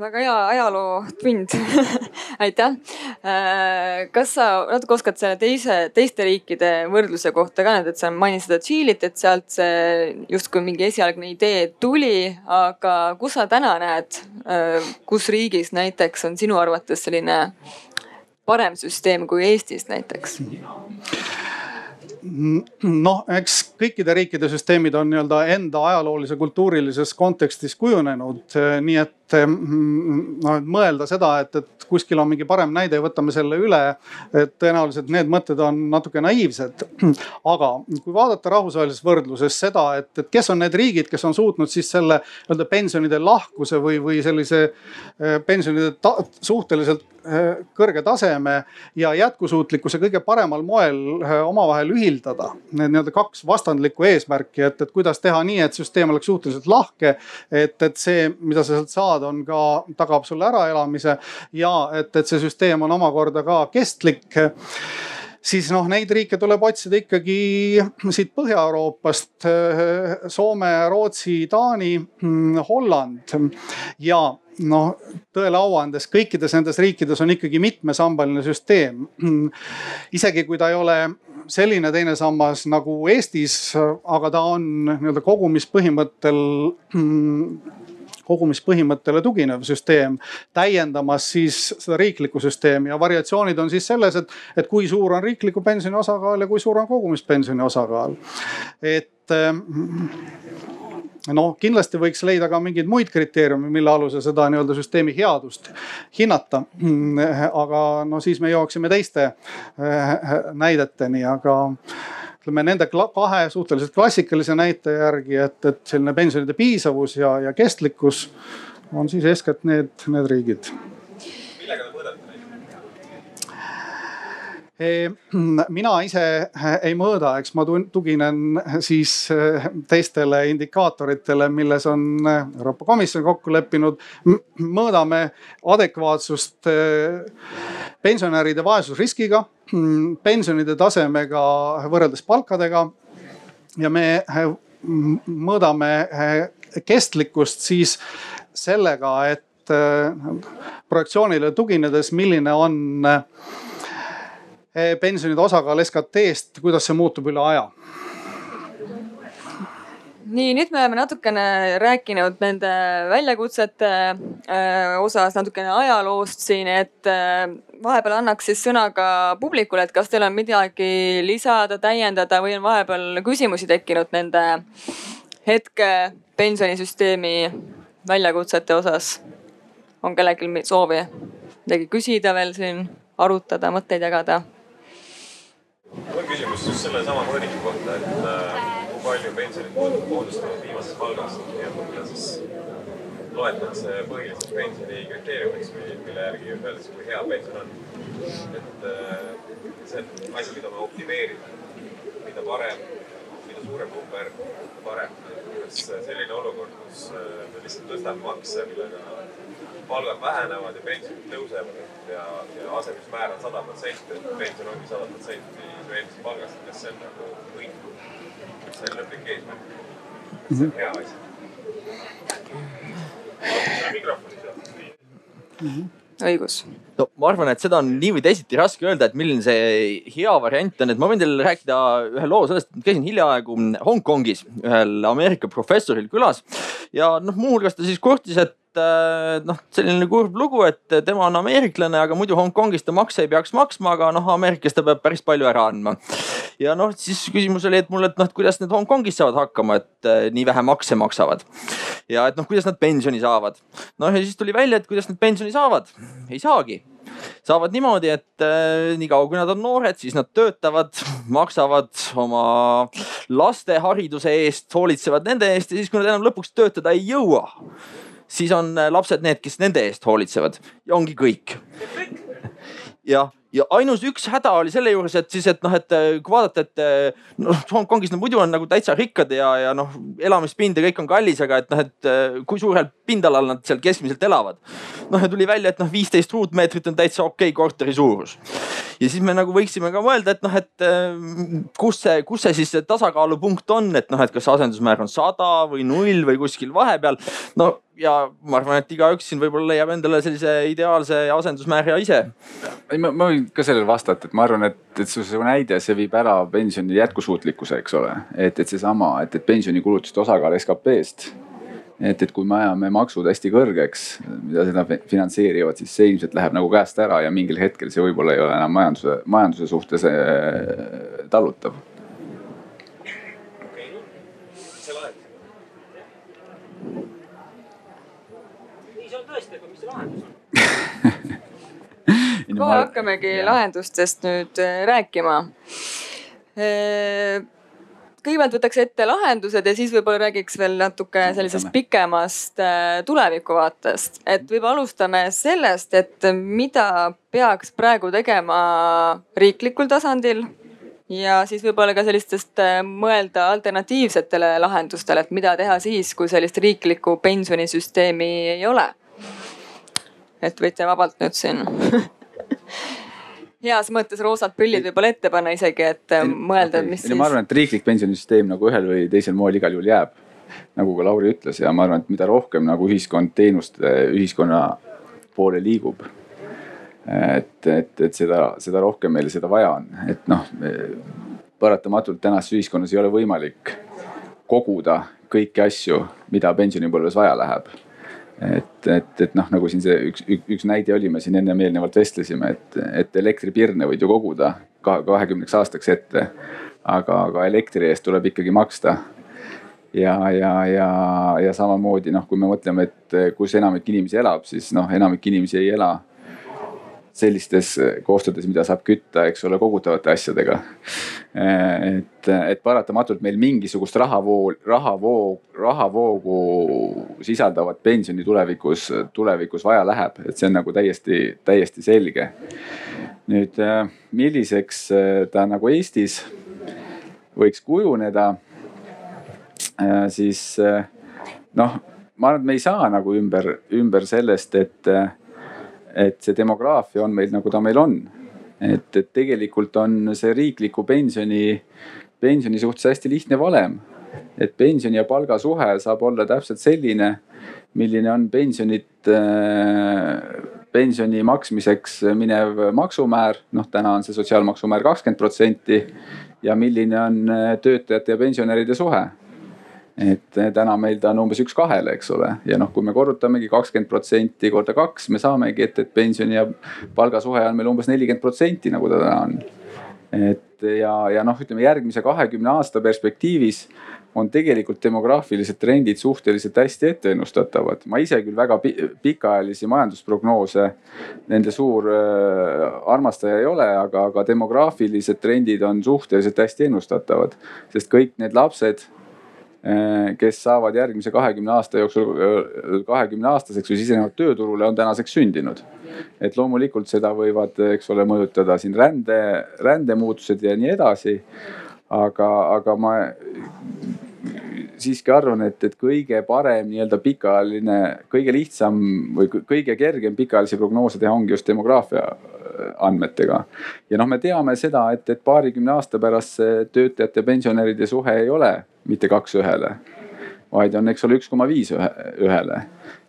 väga hea ajalootund [LAUGHS] aitäh. Äh, kas sa natuke oskad selle teise, teiste riikide võrdluse kohta ka nüüd, et sa mainisid Tšiilit, et sealt see justkui mingi esialgne idee tuli, aga kus sa täna näed, äh, kus riigis näiteks on sinu arvates selline parem süsteem kui Eestis näiteks? noh, eks kõikide riikide süsteemid on nii-öelda enda ajaloolise kultuurilises kontekstis kujunenud, nii et noh, et mõelda seda, et, et kuskil on mingi parem näide ja võtame selle üle. et tõenäoliselt need mõtted on natuke naiivsed. [CLEARS THROAT] aga kui vaadata rahvusvahelises võrdluses seda, et, et kes on need riigid, kes on suutnud siis selle nii-öelda pensionide lahkuse või, või sellise eh, pensionide suhteliselt eh, kõrge taseme ja jätkusuutlikkuse kõige paremal moel eh, omavahel ühildada. Need nii-öelda kaks vastandlikku eesmärki, et, et kuidas teha nii, et süsteem oleks suhteliselt lahke. et, et see, mida sa sealt saad, on ka, tagab sulle äraelamise ja et, et see süsteem on omakorda ka kestlik siis noh, neid riike tuleb otsida ikkagi siit Põhja-Euroopast. Soome, Rootsi, Taani, Holland ja noh, tõele au andes kõikides nendes riikides on ikkagi mitmesambaline süsteem. isegi kui ta ei ole selline teine sammas nagu Eestis, aga ta on nii-öelda kogumispõhimõttel kogumispõhimõttele tuginev süsteem, täiendamas siis seda riiklikku süsteemi ja variatsioonid on siis selles, et, et kui suur on riikliku pensioni osakaal ja kui suur on kogumispensioni osakaal. et noh, kindlasti võiks leida ka mingeid muid kriteeriume, mille alusel seda nii-öelda süsteemi headust hinnata. [CLEARS THROAT] aga no siis me jõuaksime teiste eh, näideteni, aga ütleme nende kahe suhteliselt klassikalise näite järgi, et, et selline pensionide piisavus ja, ja kestlikkus on siis eeskätt need, need riigid. millega te mõõdate neid? [CLEARS THROAT] mina ise ei mõõda, eks ma tuginen siis teistele indikaatoritele, milles on Euroopa Komisjon kokku leppinud. mõõdame adekvaatsust pensionäride vaesusriskiga Mm, pensionide tasemega võrreldes palkadega. ja me äh, mõõdame äh, kestlikkust siis sellega, et äh, projektsioonile tuginedes, milline on pensionide osakaal SKT-st, kuidas see muutub üle aja nii, nüüd me oleme natukene rääkinud nende väljakutsete äh, osas natukene ajaloost siin, et äh, vahepeal annaks siis sõna ka publikule, et kas teil on midagi lisada, täiendada või on vahepeal küsimusi tekkinud nende hetke pensionisüsteemi väljakutsete osas? on kellelgi soovi midagi küsida veel siin, arutada, mõtteid jagada? Küsimus just sellesama mõõdiku kohta, et äh, kui palju pensionid moodustavad viimasest palgast ja mida siis loetakse põhiliseks pensioni kriteeriumiks mille järgi öeldakse, kui hea pension on. et äh, see on asi, mida me optimeerime. mida parem, mida suurem number, parem. kas selline olukord, kus äh, me lihtsalt tõstame makse, millega palgad vähenevad ja pensionid tõusevad ja, ja asendusmäär on sada protsenti, et pension ongi sada protsenti su eelmisest palgast, kas see on nagu õige? see on lõplik eesmärk, see on hea asi. mikrofoni sealt. Mhm. õigus no ma arvan, et seda on nii või teisiti raske öelda, et milline see hea variant on, et ma võin teile rääkida ühe loo sellest, et käisin hiljaaegu Hongkongis ühel Ameerika professoril külas ja noh, muuhulgas ta siis kurtis, et Äh, noh, selline kurb lugu, et tema on ameeriklane, aga muidu Hongkongis ta makse ei peaks maksma, aga noh, Ameerikas ta peab päris palju ära andma. ja noh, siis küsimus oli, et mul, et noh, et kuidas need Hongkongis saavad hakkama, et äh, nii vähe makse maksavad. ja et noh, kuidas nad pensioni saavad. noh ja siis tuli välja, et kuidas nad pensioni saavad, ei saagi saavad niimoodi, et äh, niikaua kui nad on noored, siis nad töötavad, maksavad oma laste hariduse eest, hoolitsevad nende eest ja siis, kui nad enam lõpuks töötada ei jõua siis on äh, lapsed need, kes nende eest hoolitsevad. Ja ongi kõik. jah, ja ainus üks häda oli selle juures, et siis, et noh, et äh, kui vaadata, et äh, noh, Hongkongis nad muidu on nagu täitsa rikkad ja, ja noh, elamispind ja kõik on kallis, aga et noh, et äh, kui suurel pindalal nad seal keskmiselt elavad. noh, ja tuli välja, et noh, viisteist ruutmeetrit on täitsa okei okay korteri suurus. ja siis me nagu võiksime ka mõelda, et noh, et kus see, kus see siis see tasakaalupunkt on, et noh, et kas asendusmäär on sada või null või kuskil vahepeal. no ja ma arvan, et igaüks siin võib-olla leiab endale sellise ideaalse asendusmäära ise. ei, ma, ma võin ka sellele vastata, et ma arvan, et, et su, su näide, see viib ära pensioni jätkusuutlikkuse, eks ole. et, et seesama, et, et pensionikulutuste osakaal SKP-st. et, et kui me ajame maksud hästi kõrgeks, mida seda finantseerivad, siis see ilmselt läheb nagu käest ära ja mingil hetkel see võib-olla ei ole enam majanduse, majanduse suhtes äh, tallutav [LAUGHS] kohe hakkamegi ja. lahendustest nüüd äh, rääkima. Äh, kõigepealt võtaks ette lahendused ja siis võib-olla räägiks veel natuke sellisest pikemast äh, tulevikuvaatest. et võib-olla alustame sellest, et mida peaks praegu tegema riiklikul tasandil ja siis võib-olla ka sellistest mõelda alternatiivsetele lahendustele, et mida teha siis, kui sellist riiklikku pensionisüsteemi ei ole. Et võite vabalt nüüd siin [LAUGHS] heas mõttes roosad prillid võib-olla ette panna isegi, et ei, mõelda, mis siis. ma arvan, et riiklik pensionisüsteem nagu ühel või teisel moel igal juhul jääb. nagu ka Lauri ütles ja ma arvan, et mida rohkem nagu ühiskond teenuste, ühiskonna poole liigub. et, et, et seda, seda rohkem meil seda vaja on, et noh, paratamatult tänases ühiskonnas ei ole võimalik koguda kõiki asju, mida pensionipõlves vaja läheb et, et, et noh, nagu siin see üks, üks, üks näide oli, me siin ennem eelnevalt vestlesime, et, et elektripirne võid ju koguda kahekümneks aastaks ette. aga, aga elektri eest tuleb ikkagi maksta. ja, ja, ja, ja samamoodi noh, kui me mõtleme, et kus enamik inimesi elab, siis noh, enamik inimesi ei ela sellistes kohtades, mida saab kütta, eks ole, kogutavate asjadega. et, et paratamatult meil mingisugust rahavoo, rahavoo, rahavoogu sisaldavat pensioni tulevikus, tulevikus vaja läheb, et see on nagu täiesti, täiesti selge. nüüd milliseks ta nagu Eestis võiks kujuneda, siis noh, ma arvan, et me ei saa nagu ümber, ümber sellest, et et see demograafia on meil nagu ta meil on. et, et tegelikult on see riikliku pensioni, pensioni suhtes hästi lihtne valem. et pensioni ja palga suhe saab olla täpselt selline, milline on pensionit äh, pensioni maksmiseks minev maksumäär, noh täna on see sotsiaalmaksumäär kakskümmend protsenti ja milline on äh, töötajate ja pensionäride suhe et eh, täna meil ta on umbes üks kahele, eks ole, ja noh, kui me korrutamegi kakskümmend protsenti korda kaks, me saamegi, et, et pensioni ja palgasuhe on meil umbes nelikümmend protsenti, nagu ta täna on. et ja, ja noh, ütleme järgmise kahekümne aasta perspektiivis on tegelikult demograafilised trendid suhteliselt hästi etteennustatavad. ma ise küll väga pikaajalisi majandusprognoose, nende suur äh, armastaja ei ole, aga, aga demograafilised trendid on suhteliselt hästi ennustatavad. sest kõik need lapsed kes saavad järgmise kahekümne aasta jooksul, äh, kahekümne aastaseks või sisenevad tööturule, on tänaseks sündinud. et loomulikult seda võivad, eks ole, mõjutada siin rände, rändemuutused ja nii edasi. aga, aga ma siiski arvan, et, et kõige parem nii-öelda pikaajaline, kõige lihtsam või kõige kergem pikaajalisi prognoose teha ongi just demograafia äh, andmetega. ja noh, me teame seda, et, et paarikümne aasta pärast see töötajate, pensionäride suhe ei ole mitte kaks ühele, vaid on, eks ole, üks koma viis ühele.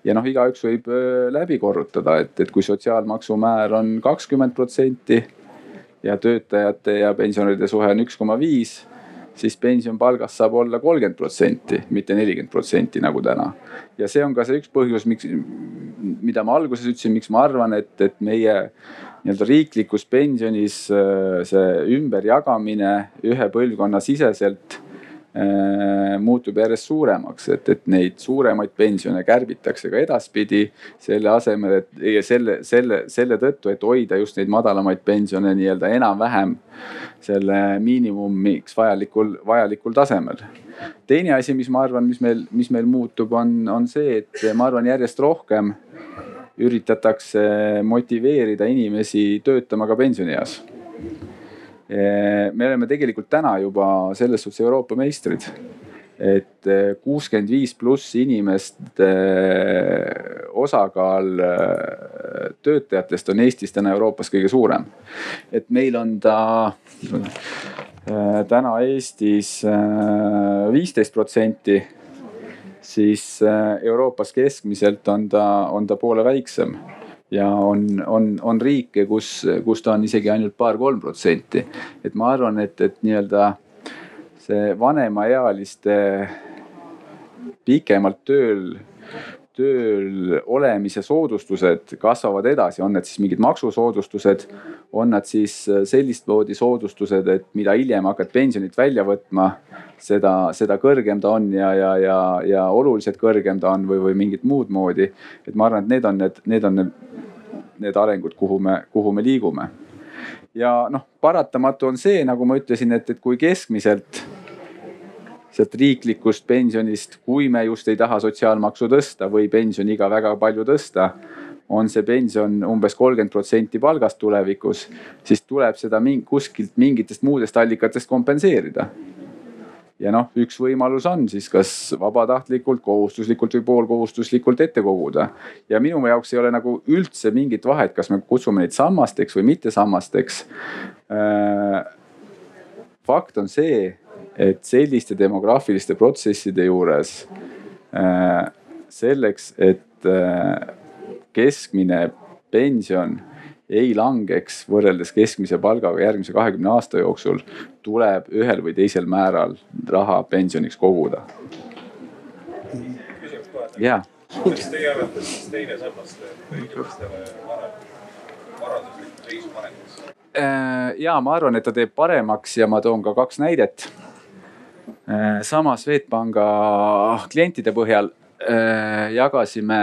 ja noh, igaüks võib läbi korrutada, et, et kui sotsiaalmaksumäär on kakskümmend protsenti ja töötajate ja pensionäride suhe on üks koma viis siis pension palgast saab olla kolmkümmend protsenti, mitte nelikümmend protsenti nagu täna. ja see on ka see üks põhjus, miks, mida ma alguses ütlesin, miks ma arvan, et, et meie nii-öelda riiklikus pensionis see ümberjagamine ühe põlvkonna siseselt muutub järjest suuremaks, et, et neid suuremaid pensione kärbitakse ka edaspidi. selle asemel, et ja selle, selle, selle tõttu, et hoida just neid madalamaid pensione nii-öelda enam-vähem selle miinimumiks vajalikul, vajalikul tasemel. teine asi, mis ma arvan, mis meil, mis meil muutub, on, on see, et ma arvan järjest rohkem üritatakse motiveerida inimesi töötama ka pensionieas. Me oleme tegelikult täna juba selles suhtes Euroopa meistrid et kuuskümmend viis pluss inimeste osakaal töötajatest on Eestis täna Euroopas kõige suurem. et meil on ta täna Eestis viisteist protsenti siis Euroopas keskmiselt on ta, on ta poole väiksem ja on, on, on riike, kus, kus ta on isegi ainult paar-kolm protsenti. et ma arvan, et, et nii-öelda see vanemaealiste pikemalt tööl tööl olemise soodustused kasvavad edasi, on need siis mingid maksusoodustused, on nad siis äh, sellist moodi soodustused, et mida hiljem hakkad pensionit välja võtma, seda, seda kõrgem ta on ja, ja, ja, ja oluliselt kõrgem ta on või, või mingit muud moodi. et ma arvan, et need on need, need on need, need arengud, kuhu me, kuhu me liigume. ja noh, paratamatu on see, nagu ma ütlesin, et, et kui keskmiselt sealt riiklikust pensionist, kui me just ei taha sotsiaalmaksu tõsta või pensioniiga väga palju tõsta on see pension umbes kolmkümmend protsenti palgast tulevikus, siis tuleb seda ming, kuskilt mingitest muudest allikatest kompenseerida. ja noh, üks võimalus on siis kas vabatahtlikult, kohustuslikult või poolkohustuslikult ette koguda. ja minu jaoks ei ole nagu üldse mingit vahet, kas me kutsume neid sammasteks või mittesammasteks. Äh, fakt on see, et selliste demograafiliste protsesside juures äh, selleks, et äh, keskmine pension ei langeks võrreldes keskmise palgaga järgmise kahekümne aasta jooksul, tuleb ühel või teisel määral raha pensioniks koguda. jaa. kuidas teie arvates siis teine sammas teeb inimestele varanduslikku seisu paremaks? Äh, ja ma arvan, et ta teeb paremaks ja ma toon ka kaks näidet. Äh, sama Swedbanka klientide põhjal äh, jagasime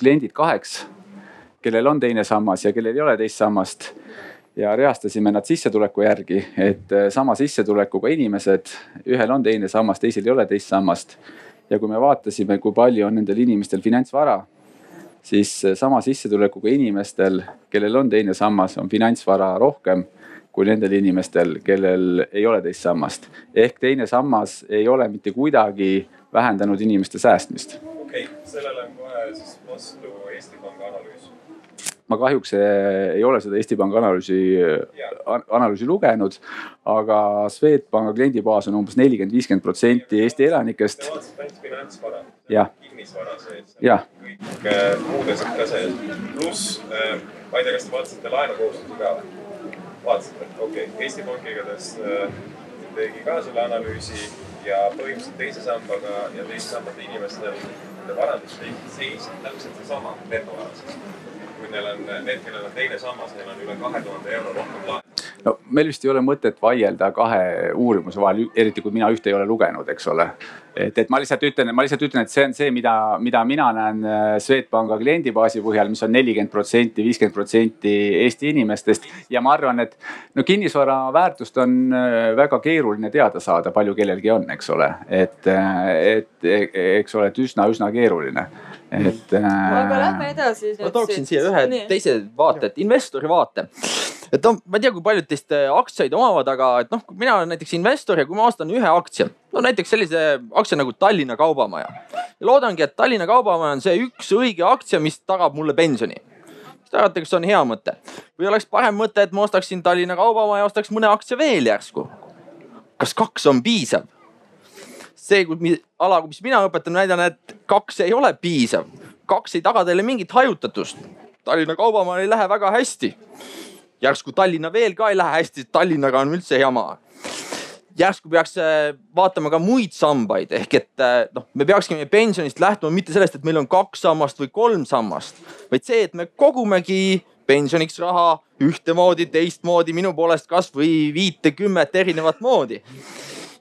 kliendid kaheks, kellel on teine sammas ja kellel ei ole teist sammast. ja reastasime nad sissetuleku järgi, et äh, sama sissetulekuga inimesed, ühel on teine sammas, teisel ei ole teist sammast. ja kui me vaatasime, kui palju on nendel inimestel finantsvara, siis äh, sama sissetulekuga inimestel, kellel on teine sammas, on finantsvara rohkem kui nendel inimestel, kellel ei ole teist sammast. ehk teine sammas ei ole mitte kuidagi vähendanud inimeste säästmist okei okay,, sellele on kohe siis vastu Eesti Panga analüüs. ma kahjuks eh, ei ole seda Eesti Panga analüüsi, analüüsi lugenud, aga Swedbanka kliendibaas on umbes nelikümmend, viiskümmend protsenti Eesti elanikest. Te vaatasite ainult finantsvara, kinnisvara sees, kõik äh, muud asjad ka sees, pluss äh, ma ei tea, kas te vaatasite laenukohustusi ka? Vaatasite, okei okay., Eesti Pank igatahes äh, tegi ka selle analüüsi ja põhimõtteliselt teise sambaga ja teise sambate inimestel nende varanduslik seis on täpselt seesama netovarades. kui neil on, need, kellel on teine sammas, neil on üle kahe tuhande euro rohkem laenu no meil vist ei ole mõtet vaielda kahe uurimuse vahel, eriti kui mina ühte ei ole lugenud, eks ole. et, et ma lihtsalt ütlen, ma lihtsalt ütlen, et see on see, mida, mida mina näen äh, Swedbanka kliendibaasi põhjal, mis on nelikümmend protsenti, viiskümmend protsenti Eesti inimestest. ja ma arvan, et no kinnisvara väärtust on äh, väga keeruline teada saada, palju kellelgi on, eks ole, et, äh, et eks ole, et üsna-üsna keeruline et äh.... aga lähme edasi. ma tooksin siia ühe Nii. teise vaate, investori vaate et noh, ma ei tea, kui paljud teist äh, aktsiaid omavad, aga et noh, mina olen näiteks investor ja kui ma ostan ühe aktsia, no näiteks sellise aktsia nagu Tallinna Kaubamaja. ja loodangi, et Tallinna Kaubamaja on see üks õige aktsia, mis tagab mulle pensioni. mis te arvate, kas see on hea mõte või oleks parem mõte, et ma ostaksin Tallinna Kaubamaja, ostaks mõne aktsia veel järsku? kas kaks on piisav? see, ala, mis mina õpetan, näidan, et kaks ei ole piisav. kaks ei taga teile mingit hajutatust. Tallinna Kaubamaal ei lähe väga hästi järsku Tallinna veel ka ei lähe hästi, Tallinnaga on üldse jama. järsku peaks äh, vaatama ka muid sambaid ehk et äh, noh, me peaksime pensionist lähtuma mitte sellest, et meil on kaks sammast või kolm sammast, vaid see, et me kogumegi pensioniks raha ühtemoodi, teistmoodi, minu poolest kasvõi viite-kümmet erinevat moodi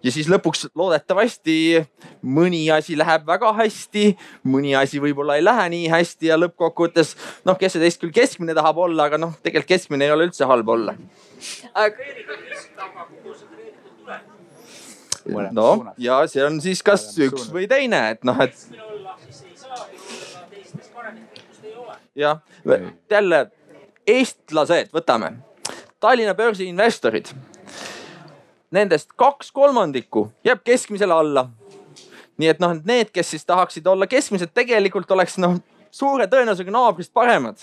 ja siis lõpuks loodetavasti mõni asi läheb väga hästi, mõni asi võib-olla ei lähe nii hästi ja lõppkokkuvõttes noh, kes see teist küll keskmine tahab olla, aga noh, tegelikult keskmine ei ole üldse halb olla. no ja see on siis kas üks või teine, et noh, et jah, jälle eestlased, võtame Tallinna börsi investorid. Nendest kaks kolmandikku jääb keskmisele alla. nii et noh, need, kes siis tahaksid olla keskmised, tegelikult oleks noh, suure tõenäosusega naabrist paremad.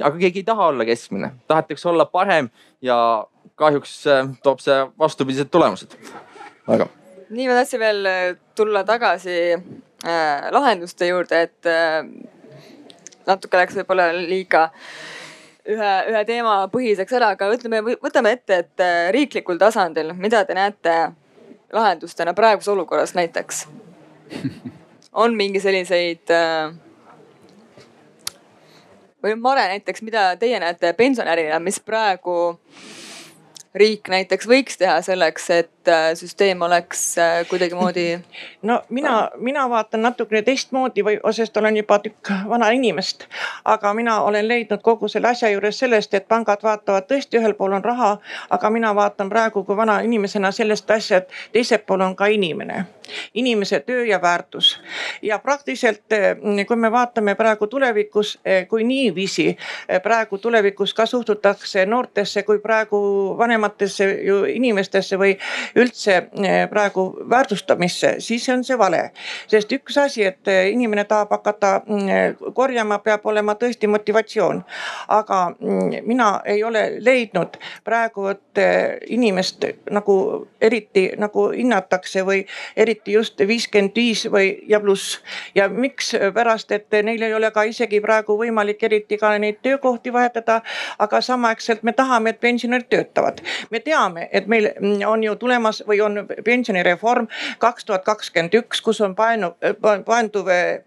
aga keegi ei taha olla keskmine, tahetakse olla parem ja kahjuks äh, toob see vastupidised tulemused. aga. nii, ma tahtsin veel äh, tulla tagasi äh, lahenduste juurde, et äh, natuke läks võib-olla liiga ühe, ühe teema põhiseks ära, aga ütleme, võtame ette, et äh, riiklikul tasandil, mida te näete lahendustena praeguses olukorras näiteks? [LAUGHS] on mingi selliseid äh, või Mare näiteks, mida teie näete pensionärina, mis praegu riik näiteks võiks teha selleks, et äh, süsteem oleks äh, kuidagimoodi? [LAUGHS] no mina, mina vaatan natukene teistmoodi või, sest olen juba tükk vana inimest. aga mina olen leidnud kogu selle asja juures sellest, et pangad vaatavad tõesti, ühel pool on raha, aga mina vaatan praegu kui vana inimesena sellest asja, et teisel pool on ka inimene inimese töö ja väärtus. ja praktiliselt, eh, kui me vaatame praegu tulevikus, eh, kui niiviisi eh, praegu tulevikus ka suhtutakse noortesse kui praegu vanematesse ju inimestesse või üldse praegu väärtustamisse, siis on see vale. sest üks asi, et inimene tahab hakata mm, korjama, peab olema tõesti motivatsioon. aga mm, mina ei ole leidnud praegu, et inimest nagu eriti nagu hinnatakse või eriti eriti just viiskümmend viis või ja pluss. ja mikspärast, et neil ei ole ka isegi praegu võimalik eriti ka neid töökohti vahetada. aga samaaegselt me tahame, et pensionärid töötavad. me teame, et meil on ju tulemas või on pensionireform kaks tuhat kakskümmend üks, kus on paenu, paenduv eh,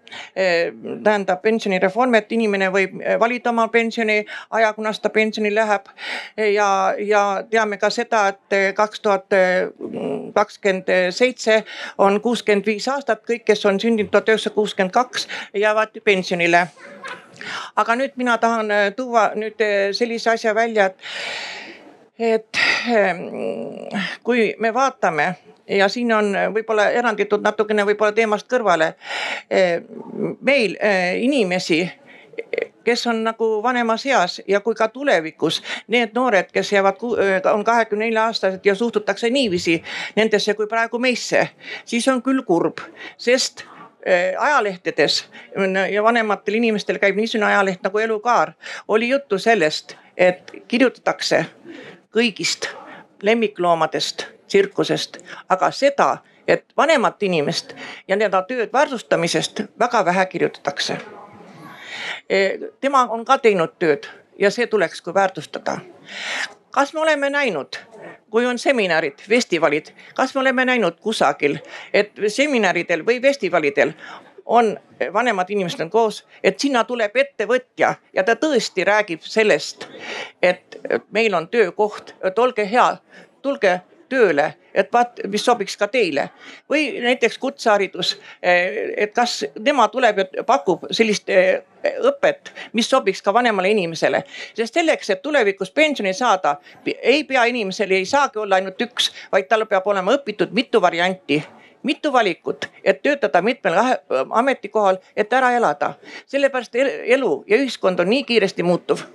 tähendab pensionireform, et inimene võib valida oma pensioni aja, kunas ta pensioni läheb. ja, ja teame ka seda, et kaks tuhat kakskümmend seitse on kuuskümmend viis aastat, kõik, kes on sündinud tuhat üheksasada kuuskümmend kaks, jäävad pensionile. aga nüüd mina tahan äh, tuua nüüd äh, sellise asja välja, et, et ähm, kui me vaatame ja siin on võib-olla eranditud natukene võib-olla teemast kõrvale. Äh, meil inimesi kes on nagu vanemas eas ja kui ka tulevikus need noored, kes jäävad, on kahekümne nelja aastased ja suhtutakse niiviisi nendesse kui praegu meisse, siis on küll kurb, sest ajalehtedes ja vanematel inimestel käib niisugune ajaleht nagu Elukaar, oli juttu sellest, et kirjutatakse kõigist lemmikloomadest, tsirkusest, aga seda, et vanemat inimest ja nende tööd väärtustamisest väga vähe kirjutatakse tema on ka teinud tööd ja see tuleks kui väärtustada. kas me oleme näinud, kui on seminarid, festivalid, kas me oleme näinud kusagil, et seminaridel või festivalidel on vanemad inimesed on koos, et sinna tuleb ettevõtja ja ta tõesti räägib sellest, et meil on töökoht, et olge hea, tulge tööle, et vaat, mis sobiks ka teile. või näiteks kutseharidus, eh, et kas tema tuleb ja pakub sellist eh, õpet, mis sobiks ka vanemale inimesele. sest selleks, et tulevikus pensioni saada, ei pea inimesel ei saagi olla ainult üks, vaid tal peab olema õpitud mitu varianti mitu valikut, et töötada mitmel ametikohal, et ära elada. sellepärast elu ja ühiskond on nii kiiresti muutuv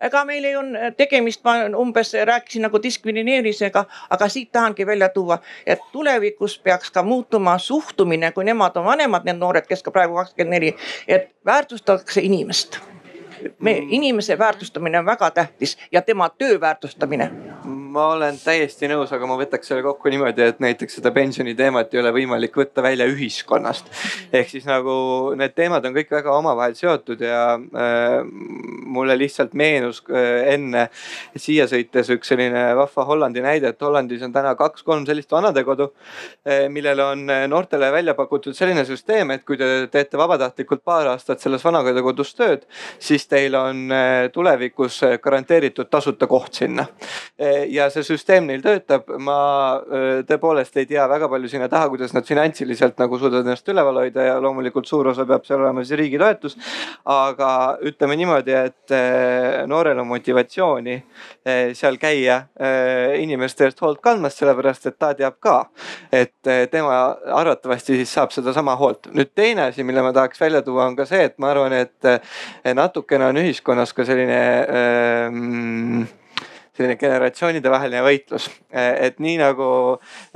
ega meil ei on tegemist, ma umbes rääkisin nagu diskrimineerimisega, aga siit tahangi välja tuua, et tulevikus peaks ka muutuma suhtumine, kui nemad on vanemad, need noored, kes ka praegu kakskümmend neli, et väärtustatakse inimest. Me, inimese väärtustamine on väga tähtis ja tema töö väärtustamine ma olen täiesti nõus, aga ma võtaks selle kokku niimoodi, et näiteks seda pensioni teemat ei ole võimalik võtta välja ühiskonnast. ehk siis nagu need teemad on kõik väga omavahel seotud ja äh, mulle lihtsalt meenus äh, enne siia sõites üks selline vahva Hollandi näide, et Hollandis on täna kaks-kolm sellist vanadekodu äh,, millele on äh, noortele välja pakutud selline süsteem, et kui te teete vabatahtlikult paar aastat selles vanadekodus tööd, siis teil on äh, tulevikus garanteeritud tasuta koht sinna äh, ja see süsteem neil töötab, ma tõepoolest ei tea väga palju sinna taha, kuidas nad finantsiliselt nagu suudavad ennast üleval hoida ja loomulikult suur osa peab seal olema siis riigi toetus. aga ütleme niimoodi, et noorel on motivatsiooni seal käia inimeste eest hoolt kandmas, sellepärast et ta teab ka, et tema arvatavasti siis saab sedasama hoolt. nüüd teine asi, mille ma tahaks välja tuua, on ka see, et ma arvan, et natukene on ühiskonnas ka selline ähm, selline generatsioonide vaheline võitlus. et nii nagu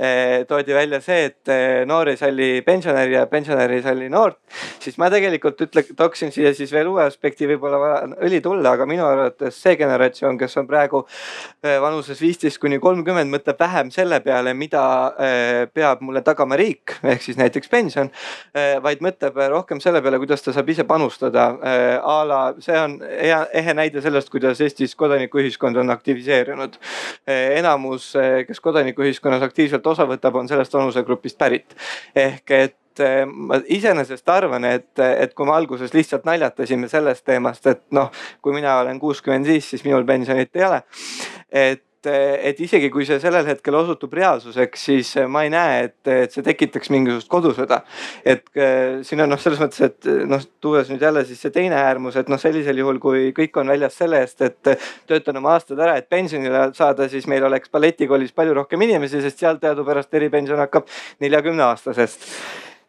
eh, toodi välja see, et eh, noor ei salli pensionäri ja pensionär ei salli noort, siis ma tegelikult ütle, tooksin siia siis veel uue aspekti, võib-olla õli tulla, aga minu arvates see generatsioon, kes on praegu eh, vanuses viisteist kuni kolmkümmend, mõtleb vähem selle peale, mida peab mulle tagama riik ehk siis näiteks pension, vaid mõtleb rohkem selle peale, kuidas ta saab ise panustada. a la see on hea ehe näide sellest, kuidas Eestis kodanikuühiskond on aktiviseeritud organiseerunud. Eh, enamus, eh, kes kodanikuühiskonnas aktiivselt osa võtab, on sellest vanusegrupist pärit. ehk et eh, ma iseenesest arvan, et, et kui me alguses lihtsalt naljatasime sellest teemast, et noh, kui mina olen kuuskümmend viis, siis minul pensionit ei ole. et et isegi kui see sellel hetkel osutub reaalsuseks, siis ma ei näe, et, et see tekitaks mingisugust kodusõda. et äh, siin on noh, selles mõttes, et noh, tuues nüüd jälle siis see teine äärmus, et noh, sellisel juhul, kui kõik on väljas selle eest, et töötan oma aastad ära, et pensionile saada, siis meil oleks balletikoolis palju rohkem inimesi, sest seal teadupärast eripension hakkab neljakümne aastasest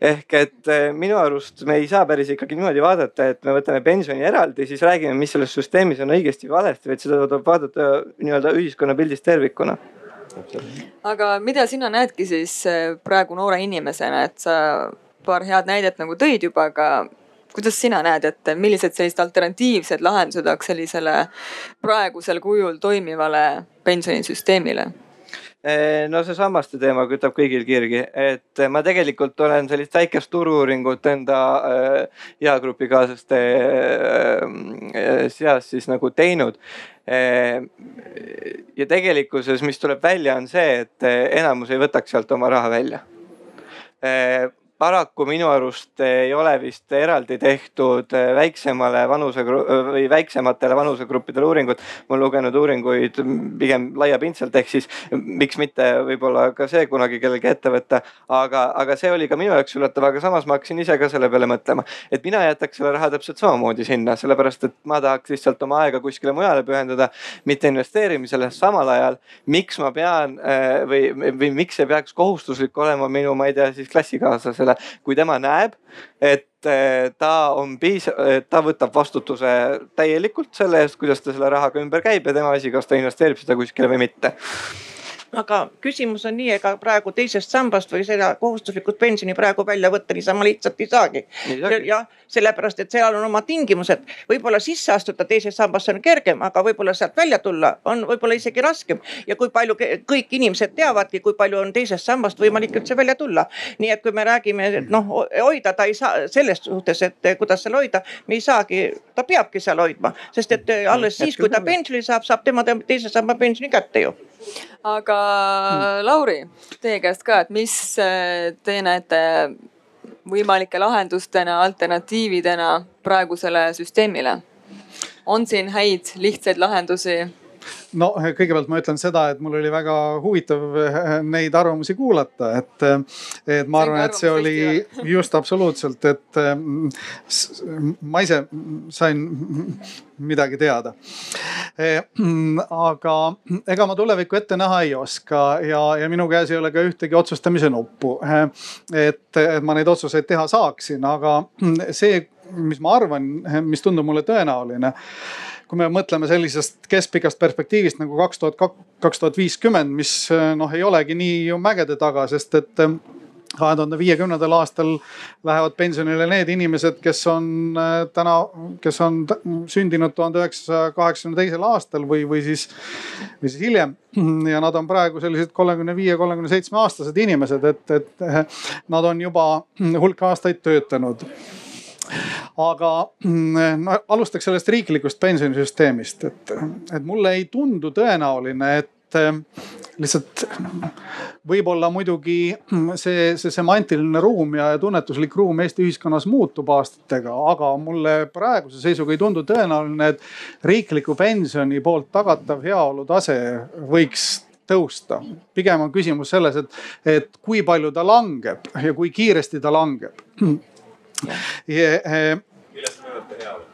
ehk et eh, minu arust me ei saa päris ikkagi niimoodi vaadata, et me võtame pensioni eraldi, siis räägime, mis selles süsteemis on õigesti valesti, vaid seda tuleb vaadata nii-öelda ühiskonnapildis tervikuna. aga mida sina näedki siis eh, praegu noore inimesena, et sa paar head näidet nagu tõid juba, aga kuidas sina näed, et millised sellised alternatiivsed lahendused oleks sellisele praegusel kujul toimivale pensionisüsteemile? Eh, no see sammaste teema kütab kõigil kirgi, et ma tegelikult olen sellist väikest turu-uuringut enda eagrupi kaaslaste seas siis nagu teinud. Eh, ja tegelikkuses, mis tuleb välja, on see, et enamus ei võtaks sealt oma raha välja eh, paraku minu arust ei ole vist eraldi tehtud äh, väiksemale vanuse või väiksematele vanusegruppidele uuringut. ma olen lugenud uuringuid pigem laiapindselt, ehk siis miks mitte võib-olla ka see kunagi kellelgi ette võtta. aga, aga see oli ka minu jaoks üllatav, aga samas ma hakkasin ise ka selle peale mõtlema, et mina jätaks selle raha täpselt samamoodi sinna, sellepärast et ma tahaks lihtsalt oma aega kuskile mujale pühendada, mitte investeerimisele. samal ajal, miks ma pean äh, või, või miks see peaks kohustuslik olema minu, ma ei tea siis klassikaaslasele inimesele, kui tema näeb, et eh, ta on piisav, ta võtab vastutuse täielikult selle eest, kuidas ta selle rahaga ümber käib ja tema asi, kas ta investeerib seda kuskile või mitte aga küsimus on nii, ega praegu teisest sambast või seda kohustuslikku pensioni praegu välja võtta niisama lihtsalt ei saagi. jah, sellepärast et seal on oma tingimused, võib-olla sisse astuda teisesse sambasse on kergem, aga võib-olla sealt välja tulla on võib-olla isegi raskem. ja kui palju kõik inimesed teavadki, kui palju on teisest sambast võimalik üldse välja tulla. nii et kui me räägime, et noh hoida ta ei saa selles suhtes, et kuidas seal hoida, me ei saagi, ta peabki seal hoidma, sest et alles siis, kui ta pensioni saab, saab tema teise samba pensioni kätte ju aga hmm. Lauri, teie käest ka, et mis äh, te näete võimalike lahendustena, alternatiividena praegusele süsteemile? on siin häid lihtsaid lahendusi? No kõigepealt ma ütlen seda, et mul oli väga huvitav eh, neid arvamusi kuulata, et, et ma arvan, et see oli [LAUGHS] just absoluutselt, et eh, ma ise sain midagi teada. Eh, aga ega ma tulevikku ette näha ei oska ja, ja minu käes ei ole ka ühtegi otsustamise nuppu. et, et ma neid otsuseid teha saaksin, aga see, mis ma arvan, mis tundub mulle tõenäoline kui me mõtleme sellisest keskpikast perspektiivist nagu kaks tuhat, kaks tuhat viiskümmend, mis noh, ei olegi nii ju mägede taga, sest et eh, kahe tuhande viiekümnendal aastal lähevad pensionile need inimesed, kes on eh, täna, kes on sündinud tuhande üheksasaja kaheksakümne teisel aastal või, või siis, või siis hiljem. ja nad on praegu sellised kolmekümne viie, kolmekümne seitsme aastased inimesed, et, et eh, nad on juba hulk aastaid töötanud aga mm, no, alustaks sellest riiklikust pensionisüsteemist, et, et mulle ei tundu tõenäoline, et et äh, lihtsalt võib-olla muidugi see, see semantiline ruum ja tunnetuslik ruum Eesti ühiskonnas muutub aastatega, aga mulle praeguse seisuga ei tundu tõenäoline, et riikliku pensioni poolt tagatav heaolu tase võiks tõusta. pigem on küsimus selles, et, et kui palju ta langeb ja kui kiiresti ta langeb. [LAUGHS] millest te mõõdate heaolu?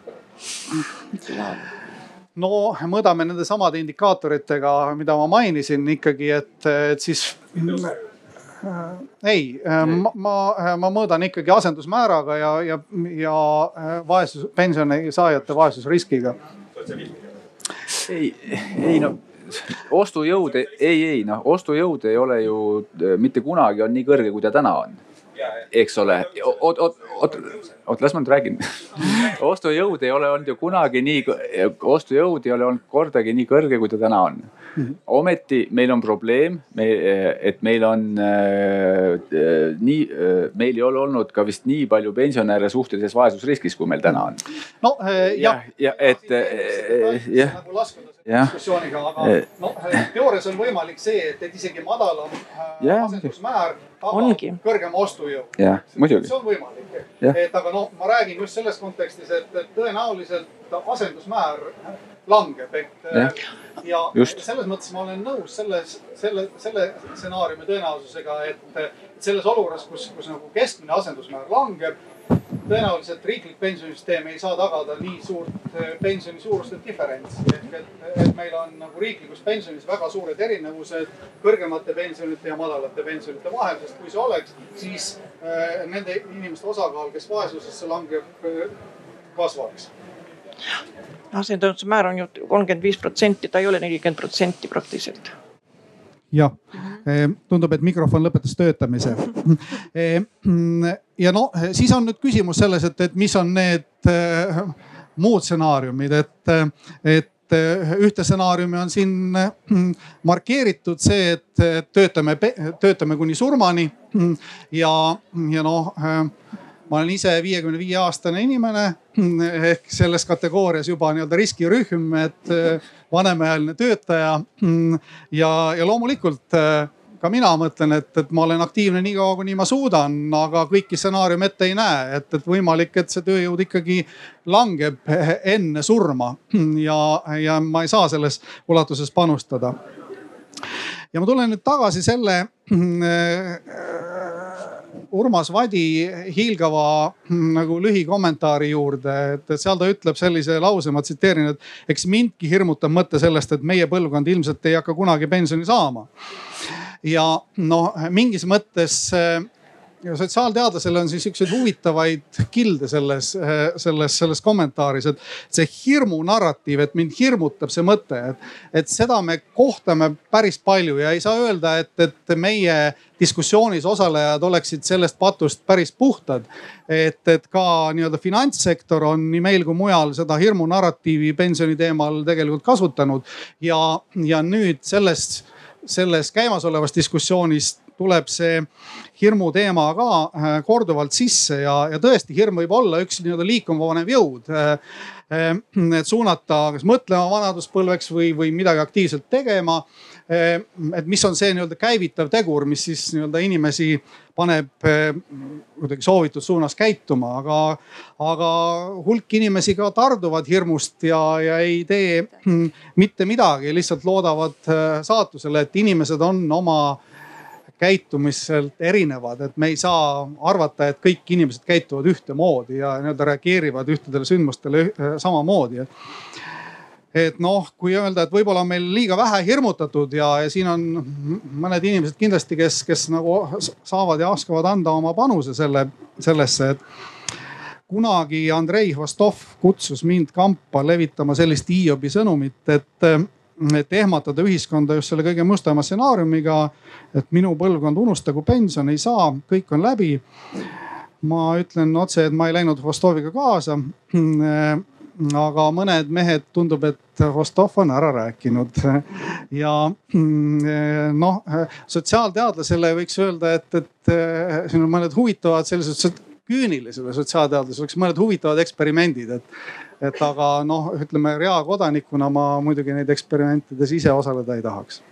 no mõõdame nende samade indikaatoritega, mida ma mainisin ikkagi, et, et siis ei, ma, ma, ma mõõdan ikkagi asendusmääraga ja, ja, ja vaesus, pensioni saajate vaesusriskiga. ei, ei no ostujõud, ei, ei noh, ostujõud ei ole ju mitte kunagi on nii kõrge, kui ta täna on eks ole, oot, oot, oot, oot, las ma nüüd räägin. [LAUGHS] Ostujõud ei ole olnud ju kunagi nii, ostujõud ei ole olnud kordagi nii kõrge, kui ta täna on. ometi meil on probleem, et meil on äh, nii äh,, meil ei ole olnud ka vist nii palju pensionäre suhtelises vaesusriskis, kui meil täna on. no äh, jah. ja, ja, et äh, jah. nagu selle diskussiooniga, aga noh, teoorias on võimalik see, et, et isegi madalam äh, asendusmäär tagab kõrgema ostujõu. jah, muidugi. see on võimalik, et aga noh, ma räägin just selles kontekstis, et, et tõenäoliselt asendusmäär langeb, et ja, ja just. selles mõttes ma olen nõus selles, selle, selle stsenaariumi tõenäosusega, et selles olukorras, kus, kus nagu keskmine asendusmäär langeb tõenäoliselt riiklik pensionisüsteem ei saa tagada nii suurt eh, pensioni suuruste diferentsi. ehk et, et meil on nagu riiklikus pensionis väga suured erinevused kõrgemate pensionite ja madalate pensionite vahel, sest kui see oleks, siis äh, nende inimeste osakaal, kes vaesusesse langeb äh,, kasvaks. Asendusmäär on ju kolmkümmend viis protsenti, ta ei ole nelikümmend protsenti praktiliselt. Jah, eh, tundub, et mikrofon lõpetas töötamise. [LAUGHS] Eh, ja no siis on nüüd küsimus selles, et, et mis on need eh, muud stsenaariumid, et, et ühte stsenaariumi on siin markeeritud see, et töötame, töötame kuni surmani ja, ja noh ma olen ise viiekümne viie aastane inimene ehk selles kategoorias juba nii-öelda riskirühm, et vanemaealine töötaja. ja, ja loomulikult äh, ka mina mõtlen, et, et ma olen aktiivne nii kaua, kuni ma suudan, aga kõiki stsenaariume ette ei näe, et, et võimalik, et see tööjõud ikkagi langeb enne surma [CLEARS THROAT] ja, ja ma ei saa selles ulatuses panustada. ja ma tulen nüüd tagasi selle [CLEARS THROAT] äh, Urmas Vadi hiilgava hm, nagu lühikommentaari juurde, et seal ta ütleb sellise lause, ma tsiteerin, et eks mindki hirmutab mõte sellest, et meie põlvkond ilmselt ei hakka kunagi pensioni saama. ja noh, mingis mõttes sotsiaalteadlasel on siis siukseid huvitavaid kilde selles, selles, selles kommentaaris, et see hirmu narratiiv, et mind hirmutab see mõte, et, et seda me kohtame päris palju ja ei saa öelda, et, et meie diskussioonis osalejad oleksid sellest patust päris puhtad. et, et ka nii-öelda finantssektor on nii meil kui mujal seda hirmu narratiivi pensioni teemal tegelikult kasutanud ja, ja nüüd sellest selles käimasolevas diskussioonis tuleb see hirmu teema ka äh, korduvalt sisse ja, ja tõesti hirm võib olla üks nii-öelda liikuma panev jõud. Äh, äh, et suunata kas mõtlema vanaduspõlveks või, või midagi aktiivselt tegema. et mis on see nii-öelda käivitav tegur, mis siis nii-öelda inimesi paneb kuidagi soovitud suunas käituma, aga, aga hulk inimesi ka tarduvad hirmust ja, ja ei tee mitte midagi, lihtsalt loodavad saatusele, et inimesed on oma käitumiselt erinevad, et me ei saa arvata, et kõik inimesed käituvad ühtemoodi ja nii-öelda reageerivad ühtedele sündmustele samamoodi et noh, kui öelda, et võib-olla on meil liiga vähe hirmutatud ja, ja siin on mõned inimesed kindlasti, kes, kes nagu saavad ja oskavad anda oma panuse selle, sellesse, et kunagi Andrei Vostov kutsus mind kampa levitama sellist Hiobi sõnumit, et et ehmatada ühiskonda just selle kõige mustema stsenaariumiga. et minu põlvkond unustagu pension ei saa, kõik on läbi. ma ütlen otse, et ma ei läinud Vostoviga kaasa. aga mõned mehed tundub, et Vostov on ära rääkinud ja noh, sotsiaalteadlasele võiks öelda, et, et siin on mõned huvitavad sellised küünilisele sotsiaalteadlasele, oleks mõned huvitavad eksperimendid, et, et aga noh, ütleme reaalkodanikuna ma muidugi neid eksperimentides ise osaleda ei tahaks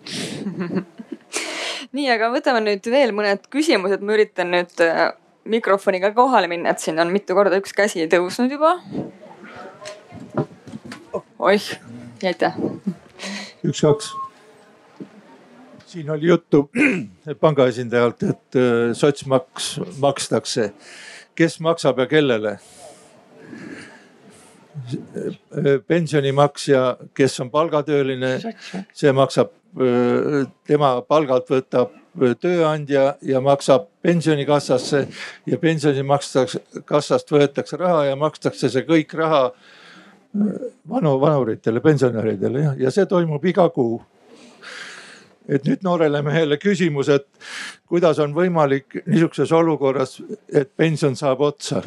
[LAUGHS] nii, aga võtame nüüd veel mõned küsimused, ma üritan nüüd äh, mikrofoniga kohale minna, et siin on mitu korda üks käsi tõusnud juba. oih, aitäh. üks-kaks siin oli juttu panga esindajalt, et äh, sotsmaks makstakse. kes maksab ja kellele? pensionimaks ja kes on palgatööline, see maksab, äh, tema palgalt võtab äh, tööandja ja maksab pensionikassasse ja pensionimakskassast võetakse raha ja makstakse see kõik raha vanu, vanuritele, pensionäridele ja, ja see toimub iga kuu et nüüd noorele mehele küsimus, et kuidas on võimalik niisuguses olukorras, et pension saab otsa?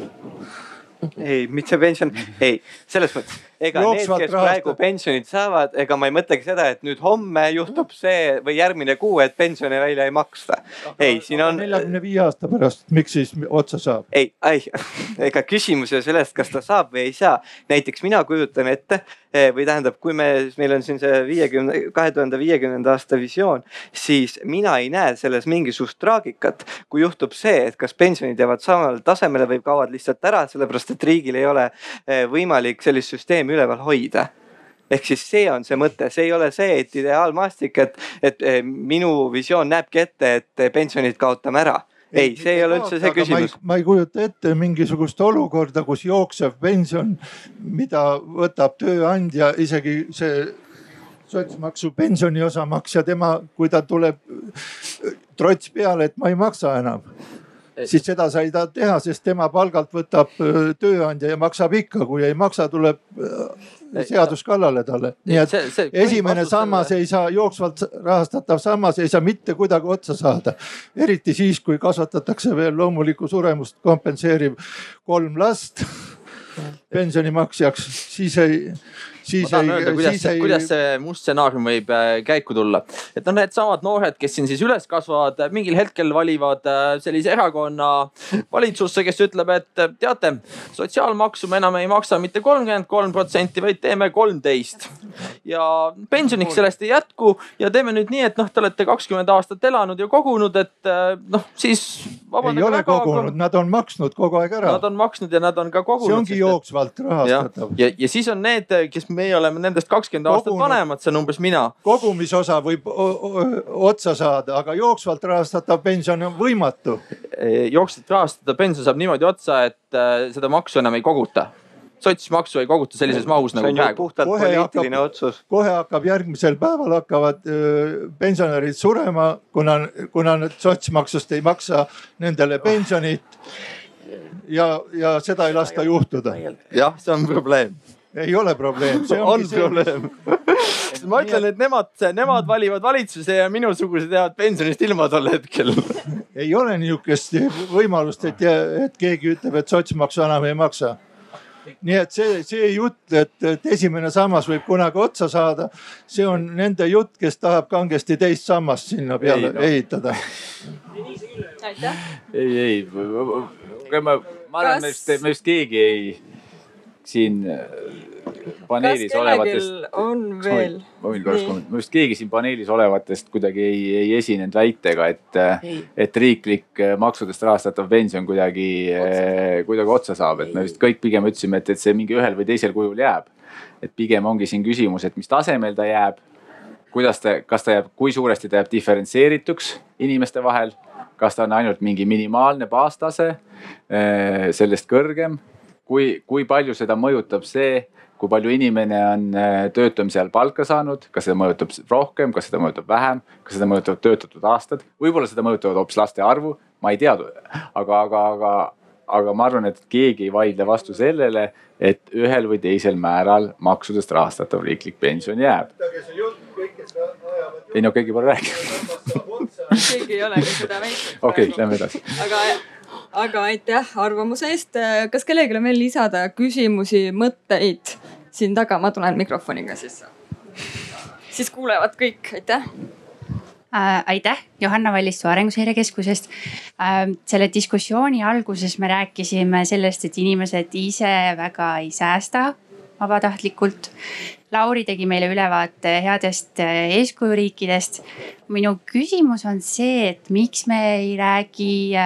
ei, mitte pension, ei, selles mõttes, ega Jooksvalt need, kes rahasta. praegu pensionit saavad, ega ma ei mõtlegi seda, et nüüd homme juhtub see või järgmine kuu, et pensione välja ei maksta. ei, siin on. neljakümne viie aasta pärast, miks siis otsa saab? ei, ei, [LAUGHS] ega küsimus ei ole sellest, kas ta saab või ei saa. näiteks mina kujutan ette Eh, või tähendab, kui me, meil on siin see viiekümne, kahe tuhande viiekümnenda aasta visioon, siis mina ei näe selles mingisugust traagikat. kui juhtub see, et kas pensionid jäävad samale tasemele või kaovad lihtsalt ära, sellepärast et riigil ei ole eh, võimalik sellist süsteemi üleval hoida. Ehk siis see on see mõte, see ei ole see, et ideaalmaastik, et, et eh, minu visioon näebki ette, et pensionid kaotame ära. Ei, see ei ole üldse see küsimus. ma ei kujuta ette mingisugust olukorda, kus jooksev pension, mida võtab tööandja, isegi see sotsmaksu pensioniosa maksja, tema, kui ta tuleb trots peale, et ma ei maksa enam siis seda sa ei taha teha, sest tema palgalt võtab tööandja ja maksab ikka, kui ei maksa, tuleb seadus kallale talle. nii et see, see, esimene sammas ei saa, jooksvalt rahastatav sammas ei saa mitte kuidagi otsa saada. eriti siis, kui kasvatatakse veel loomulikku suremust kompenseeriv kolm last pensionimaksjaks, siis ei ma tahan ei, öelda, kuidas, ei... kuidas see must stsenaarium võib äh, käiku tulla. et noh, needsamad noored, kes siin siis üles kasvavad, äh, mingil hetkel valivad äh, sellise erakonna valitsusse, kes ütleb, et teate, sotsiaalmaksu me enam ei maksa mitte kolmkümmend kolm protsenti, vaid teeme kolmteist. Ja pensioniks sellest ei jätku ja teeme nüüd nii, et noh, te olete kakskümmend aastat elanud ja kogunud, et noh, siis. ei ole väga, kogunud, nad on maksnud kogu aeg ära. Nad on maksnud ja nad on ka kogunud. see ongi jooksvalt rahastatav. ja, ja, ja siis on need, kes meie oleme nendest kakskümmend aastat vanemad, see on umbes mina. kogumisosa võib otsa saada, aga jooksvalt rahastatav pension on võimatu. jooksvalt rahastatav pension saab niimoodi otsa, et äh, seda maksu enam ei koguta sotsmaksu ei koguta sellises mahus nagu praegu. puhtalt kohe poliitiline hakkab, otsus. kohe hakkab järgmisel päeval hakkavad öö, pensionärid surema, kuna, kuna need sotsmaksust ei maksa nendele pensionit. ja, ja seda ei lasta juhtuda. jah, see on probleem ei ole probleem, see on probleem [LAUGHS] ma ütlen, et nemad, nemad valivad valitsuse ja minusugused jäävad pensionist ilma tol hetkel ei ole niisugust võimalust, et, et keegi ütleb, et sotsmaksu enam ei maksa nii et see, see jutt, et, et esimene sammas võib kunagi otsa saada, see on nende jutt, kes tahab kangesti teist sammast sinna peale ei, no. ehitada. ei, ei, ma, ma arvan, et me vist, me vist keegi ei siin paneelis olevatest. on veel? ma võin korraks kommenteerida, minu arust keegi siin paneelis olevatest kuidagi ei, ei esinenud väitega, et, et riiklik äh, maksudest rahastatav pension kuidagi, äh, kuidagi otsa saab, et me vist kõik pigem ütlesime, et, et see mingi ühel või teisel kujul jääb. et pigem ongi siin küsimus, et mis tasemel ta jääb, kuidas ta, kas ta jääb, kui suuresti ta jääb diferentseerituks inimeste vahel, kas ta on ainult mingi minimaalne baastase, sellest kõrgem kui, kui palju seda mõjutab see, kui palju inimene on äh, töötamise ajal palka saanud, kas seda mõjutab rohkem, kas seda mõjutab vähem, kas seda mõjutavad töötatud aastad, võib-olla seda mõjutavad hoopis laste arvu, ma ei tea. aga, aga, aga, aga ma arvan, et keegi ei vaidle vastu sellele, et ühel või teisel määral maksudest rahastatav riiklik pension jääb. ei no keegi pole rääkinud keegi ei olegi seda väitnud. okei okay,, lähme edasi. aga aga aitäh arvamuse eest. kas kellelgi on veel lisada küsimusi, mõtteid siin taga, ma tulen mikrofoniga sisse. siis kuulevad kõik, aitäh. äh,. aitäh, Johanna Vallistu Arenguseire Keskusest äh,. selle diskussiooni alguses me rääkisime sellest, et inimesed ise väga ei säästa vabatahtlikult. Lauri tegi meile ülevaate headest äh, eeskujuriikidest. minu küsimus on see, et miks me ei räägi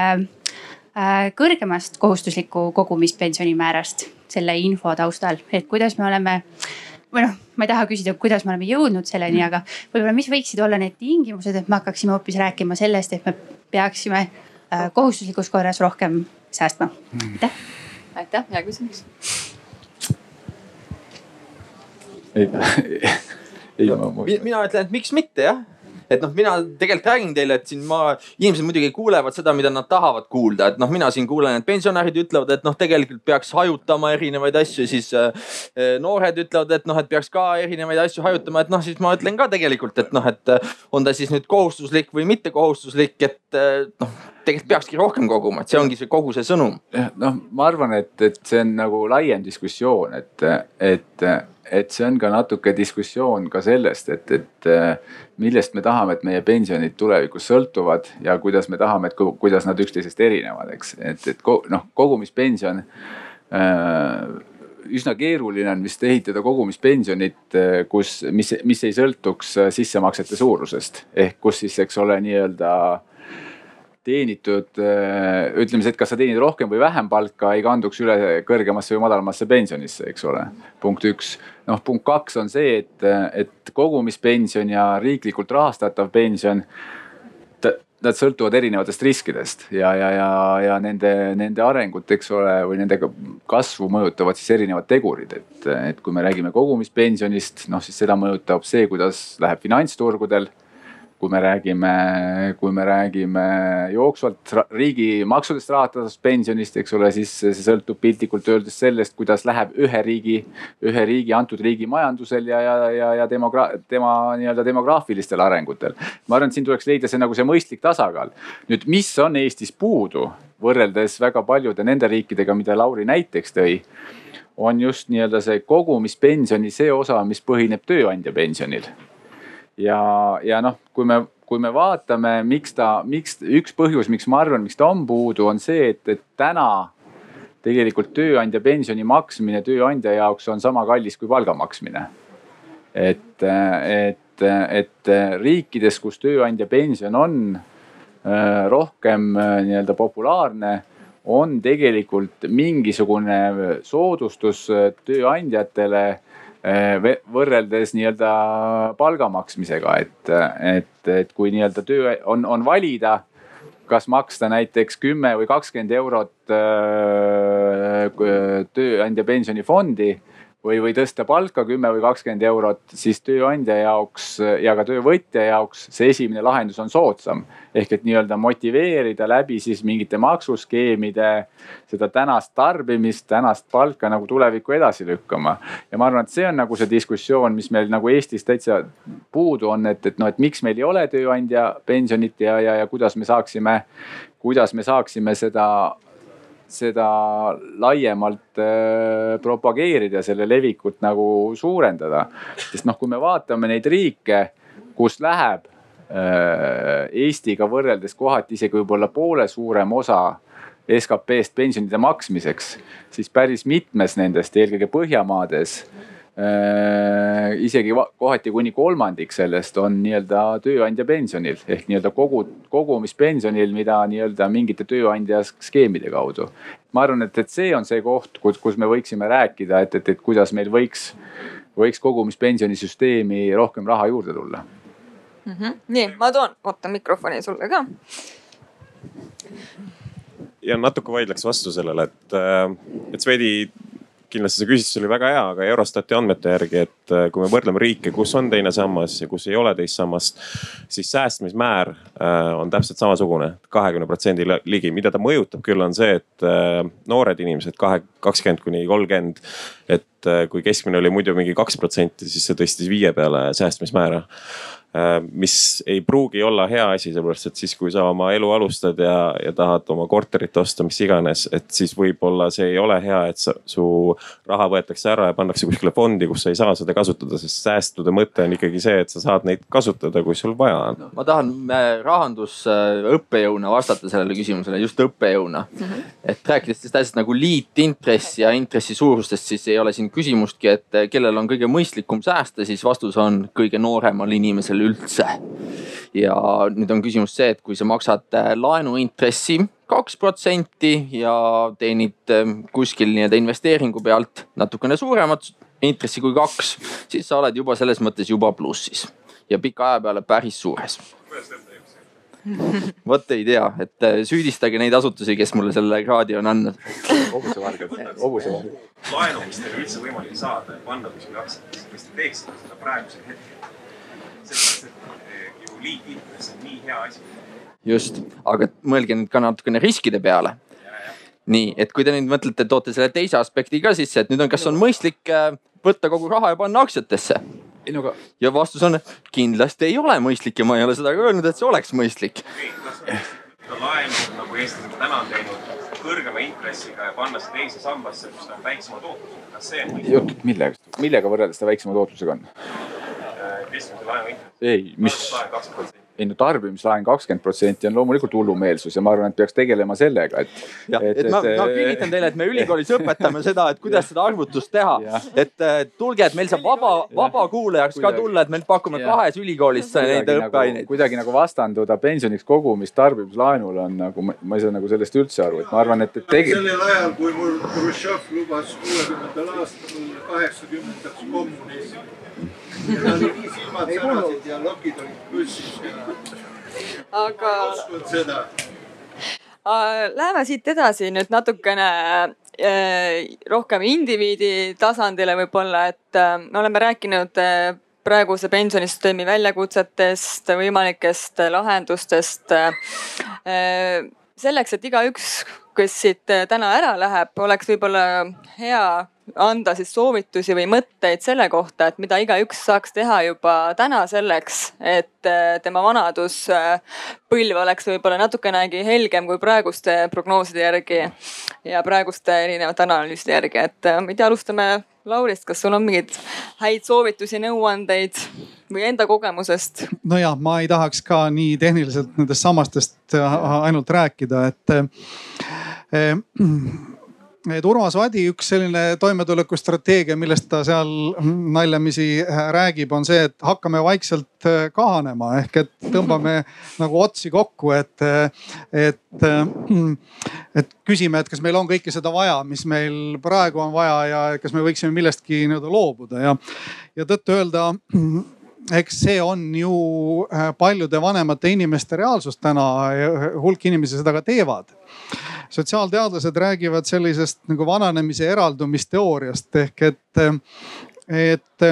kõrgemast kohustusliku kogumispensionimäärast selle info taustal, et kuidas me oleme või noh, ma ei taha küsida, kuidas me oleme jõudnud selleni, aga võib-olla, mis võiksid olla need tingimused, et me hakkaksime hoopis rääkima sellest, et me peaksime äh, kohustuslikus korras rohkem säästma. aitäh. aitäh, hea küsimus. ei, [LAUGHS] ei ma... mina ütlen, et miks mitte jah et noh, mina tegelikult räägin teile, et siin ma, inimesed muidugi kuulevad seda, mida nad tahavad kuulda, et noh, mina siin kuulen, et pensionärid ütlevad, et noh, tegelikult peaks hajutama erinevaid asju, siis äh, noored ütlevad, et noh, et peaks ka erinevaid asju hajutama, et noh, siis ma ütlen ka tegelikult, et noh, et äh, on ta siis nüüd kohustuslik või mitte kohustuslik, et äh, noh tegelikult peakski rohkem koguma, et see ongi see kogu see sõnum. noh, ma arvan, et, et see on nagu laiem diskussioon, et, et et see on ka natuke diskussioon ka sellest, et, et millest me tahame, et meie pensionid tulevikus sõltuvad ja kuidas me tahame, et kuidas nad üksteisest erinevad, eks, et, et noh, kogumispension äh, üsna keeruline on vist ehitada kogumispensionit, äh, kus, mis, mis ei sõltuks äh, sissemaksete suurusest. Ehk kus siis, eks ole, nii-öelda teenitud, äh, ütleme siis, et kas sa teenid rohkem või vähem palka, ei kanduks üle kõrgemasse või madalamasse pensionisse, eks ole. punkt üks. noh, punkt kaks on see, et, et kogumispension ja riiklikult rahastatav pension nad sõltuvad erinevatest riskidest ja, ja, ja, ja nende, nende arengut, eks ole, või nende kasvu mõjutavad siis erinevad tegurid, et, et kui me räägime kogumispensionist, noh siis seda mõjutab see, kuidas läheb finantsturgudel kui me räägime, kui me räägime jooksvalt riigi maksudest rahastatavast pensionist, eks ole, siis see sõltub piltlikult öeldes sellest, kuidas läheb ühe riigi, ühe riigi, antud riigi majandusel ja, ja, ja, ja demogra-, tema nii-öelda demograafilistel arengutel. ma arvan, et siin tuleks leida see nagu see mõistlik tasakaal. nüüd, mis on Eestis puudu võrreldes väga paljude nende riikidega, mida Lauri näiteks tõi on just nii-öelda see kogumispensioni see osa, mis põhineb tööandja pensionil ja, ja noh, kui me, kui me vaatame, miks ta, miks üks põhjus, miks ma arvan, miks ta on puudu, on see, et, et täna tegelikult tööandja pensioni maksmine tööandja jaoks on sama kallis kui palga maksmine. et, et, et riikides, kus tööandja pension on äh, rohkem äh, nii-öelda populaarne on tegelikult mingisugune soodustus äh, tööandjatele võrreldes nii-öelda palga maksmisega, et, et, et kui nii-öelda töö on, on valida, kas maksta näiteks kümme või kakskümmend eurot eh, tööandja pensionifondi või, või tõsta palka kümme või kakskümmend eurot, siis tööandja jaoks ja ka töövõtja jaoks see esimene lahendus on soodsam. ehk et nii-öelda motiveerida läbi siis mingite maksuskeemide seda tänast tarbimist, tänast palka nagu tulevikku edasi lükkama. ja ma arvan, et see on nagu see diskussioon, mis meil nagu Eestis täitsa puudu on, et, et noh, et miks meil ei ole tööandja pensionit ja, ja, ja kuidas me saaksime, kuidas me saaksime seda seda laiemalt äh, propageerida, selle levikut nagu suurendada. sest noh, kui me vaatame neid riike, kus läheb äh, Eestiga võrreldes kohati isegi võib-olla poole suurem osa SKP-st pensionide maksmiseks, siis päris mitmes nendest, eelkõige Põhjamaades isegi kohati kuni kolmandik sellest on nii-öelda tööandja pensionil ehk nii-öelda kogu, kogumispensionil, mida nii-öelda mingite tööandja skeemide kaudu. ma arvan, et, et see on see koht, kus, kus me võiksime rääkida, et, et, et kuidas meil võiks, võiks kogumispensionisüsteemi rohkem raha juurde tulla mm. -hmm. nii, ma toon, oota mikrofoni sulle ka ja natuke vaidleks vastu sellele, et, äh, et Swedi kindlasti see küsitlus oli väga hea, aga Eurostati andmete järgi, et äh, kui me võrdleme riike, kus on teine sammas ja kus ei ole teist sammast, siis säästmismäär äh, on täpselt samasugune, kahekümne protsendi ligi. mida ta mõjutab küll, on see, et äh, noored inimesed, kahe, kakskümmend kuni kolmkümmend, et kui keskmine oli muidu mingi kaks protsenti, siis see tõstis viie peale säästmismäära mis ei pruugi olla hea asi, sellepärast et siis, kui sa oma elu alustad ja, ja tahad oma korterit osta, mis iganes, et siis võib-olla see ei ole hea, et sa, su raha võetakse ära ja pannakse kuskile fondi, kus sa ei saa seda kasutada, sest säästude mõte on ikkagi see, et sa saad neid kasutada, kui sul vaja on. ma tahan äh, rahandusõppejõuna vastata sellele küsimusele, just õppejõuna mm. -hmm. et rääkides sellest asjast nagu liitintress ja intressi suurustest, siis ei ole siin küsimustki, et äh, kellel on kõige mõistlikum säästa, siis vastus on kõige nooremal inimesel üldse. ja nüüd on küsimus see, et kui sa maksad äh, laenuintressi kaks protsenti ja teenid äh, kuskil nii-öelda investeeringu pealt natukene suuremat intressi kui kaks, siis sa oled juba selles mõttes juba plussis ja pika aja peale päris suures [LAUGHS] vot ei tea, et äh, süüdistage neid asutusi, kes mulle selle kraadi on andnud. hobusevargad, hobusevargad. laenu, mis teil üldse võimalik saada ja panna kuskile aktsiatesse, kas te teeksite seda praegusel hetkel? Eh, ju liitintress on nii hea asi. just, aga mõelge nüüd ka natukene riskide peale. nii, et kui te nüüd mõtlete, toote selle teise aspekti ka sisse, et nüüd on, kas on mõistlik äh, võtta kogu raha ja panna aktsiatesse? ei no aga. ja vastus on, kindlasti ei ole mõistlik ja ma ei ole seda ka öelnud, et see oleks mõistlik. laenu nagu eestlased täna on teinud kõrgema intressiga ja panna see teise sambasse, kus ta on väiksema tootlusega, kas see on mõistlik? jutt millega, millega võrreldes ta väiksema tootlusega on? Ei, mis, ei no tarbimislaen kakskümmend protsenti on loomulikult hullumeelsus ja ma arvan, et peaks tegelema sellega, et. jah, et, et ma, ma kinnitan teile, et me [LAUGHS] ülikoolis õpetame seda, et kuidas seda arvutust teha. et tulge, et meil saab vaba, vabakuulajaks ka tulla, et me pakume ja. kahes ülikoolis neid nagu- õppeaineid nagu,. kuidagi nagu vastanduda pensioniks kogumist tarbimislaenule on nagu, ma ei saa nagu sellest üldse aru, et ma arvan, et, et tegi.... sellel ajal, kui mul Hruštšov lubas kuuekümnendal aastal kaheksakümnendaks kommunismi tal oli nii silmad särasid ja lokid olid püssis ja. aga. Läheme siit edasi nüüd natukene äh, rohkem indiviidi tasandile võib-olla, et äh, me oleme rääkinud äh, praeguse pensionisüsteemi väljakutsetest, võimalikest lahendustest. selleks, et igaüks, kes siit täna ära läheb, oleks võib-olla hea anda siis soovitusi või mõtteid selle kohta, et mida igaüks saaks teha juba täna selleks, et äh, tema vanaduspõlv oleks võib-olla natukenegi helgem kui praeguste prognooside järgi ja praeguste erinevate analüüside järgi, et äh, ma ei tea, alustame Laurist, kas sul on mingeid häid soovitusi, nõuandeid või enda kogemusest? no ja ma ei tahaks ka nii tehniliselt nendest sammastest äh, ainult rääkida, et äh, et Urmas Vadi üks selline toimetulekustrateegia, millest ta seal naljamisi räägib, on see, et hakkame vaikselt äh, kahanema ehk et tõmbame [LAUGHS] nagu otsi kokku, et, et, et küsime, et kas meil on kõike seda vaja, mis meil praegu on vaja ja kas me võiksime millestki nii-öelda loobuda ja, ja tõtt-öelda eks see on ju äh, paljude vanemate inimeste reaalsus täna ja hulk inimesi seda ka teevad sotsiaalteadlased räägivad sellisest nagu vananemise eraldumisteooriast ehk et, et